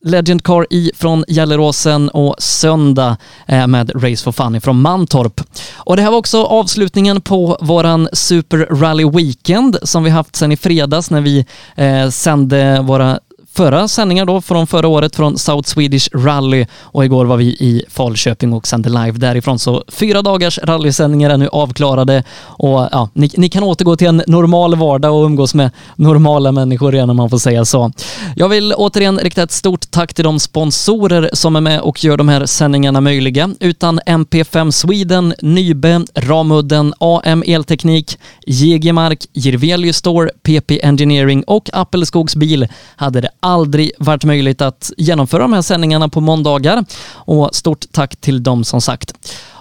Legend Car i från Gelleråsen och söndag eh, med Race for Funny från Mantorp. Och det här var också avslutningen på våran Super Rally Weekend som vi haft sedan i fredags när vi eh, sände våra förra sändningar då från förra året från South Swedish Rally och igår var vi i Falköping och sände live därifrån. Så fyra dagars rallysändningar är nu avklarade och ja, ni, ni, kan återgå till en normal vardag och umgås med normala människor igen om man får säga så. Jag vill återigen rikta ett stort tack till de sponsorer som är med och gör de här sändningarna möjliga. Utan MP5 Sweden, Nybe, Ramudden, AM Elteknik, JG Mark, Jirvelius Store, PP Engineering och Appelskogs Bil hade det aldrig varit möjligt att genomföra de här sändningarna på måndagar. Och stort tack till dem som sagt.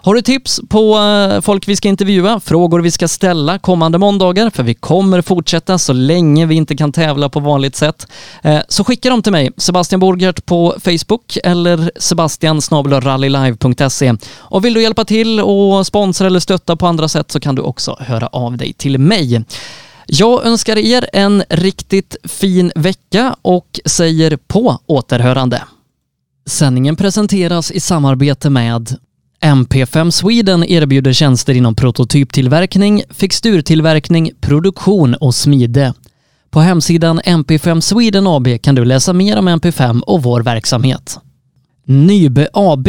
Har du tips på eh, folk vi ska intervjua, frågor vi ska ställa kommande måndagar, för vi kommer fortsätta så länge vi inte kan tävla på vanligt sätt, eh, så skicka dem till mig, Sebastian Borgert på Facebook eller sebastian rallylive.se. Och vill du hjälpa till och sponsra eller stötta på andra sätt så kan du också höra av dig till mig. Jag önskar er en riktigt fin vecka och säger på återhörande. Sändningen presenteras i samarbete med MP5 Sweden erbjuder tjänster inom prototyptillverkning, fixturtillverkning, produktion och smide. På hemsidan MP5 Sweden AB kan du läsa mer om MP5 och vår verksamhet. Nybe AB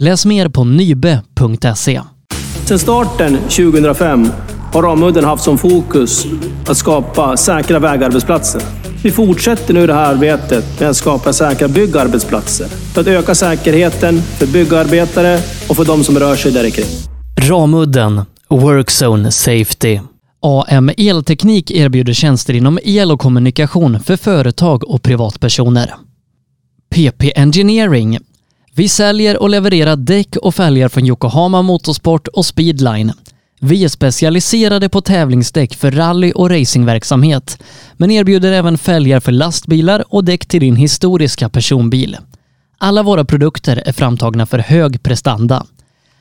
Läs mer på nybe.se. Sedan starten 2005 har Ramudden haft som fokus att skapa säkra vägarbetsplatser. Vi fortsätter nu det här arbetet med att skapa säkra byggarbetsplatser för att öka säkerheten för byggarbetare och för de som rör sig där kring. Ramudden Workzone Safety. AM Elteknik erbjuder tjänster inom el och kommunikation för företag och privatpersoner. PP Engineering vi säljer och levererar däck och fälgar från Yokohama Motorsport och Speedline. Vi är specialiserade på tävlingsdäck för rally och racingverksamhet, men erbjuder även fälgar för lastbilar och däck till din historiska personbil. Alla våra produkter är framtagna för hög prestanda.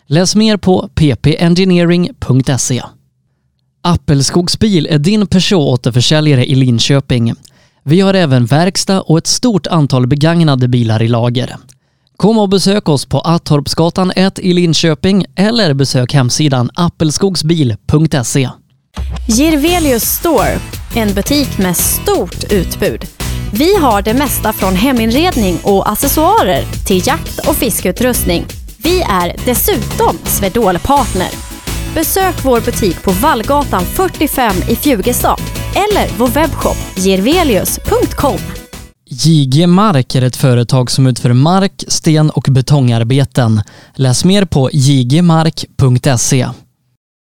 Läs mer på ppengineering.se. Appelskogsbil är din Peugeot-återförsäljare i Linköping. Vi har även verkstad och ett stort antal begagnade bilar i lager. Kom och besök oss på Attorpsgatan 1 i Linköping eller besök hemsidan appelskogsbil.se. Girvelius Store, en butik med stort utbud. Vi har det mesta från heminredning och accessoarer till jakt och fiskeutrustning. Vi är dessutom Swedol-partner. Besök vår butik på Vallgatan 45 i Fjugestad eller vår webbshop jirvelius.com. JG Mark är ett företag som utför mark, sten och betongarbeten. Läs mer på jgmark.se.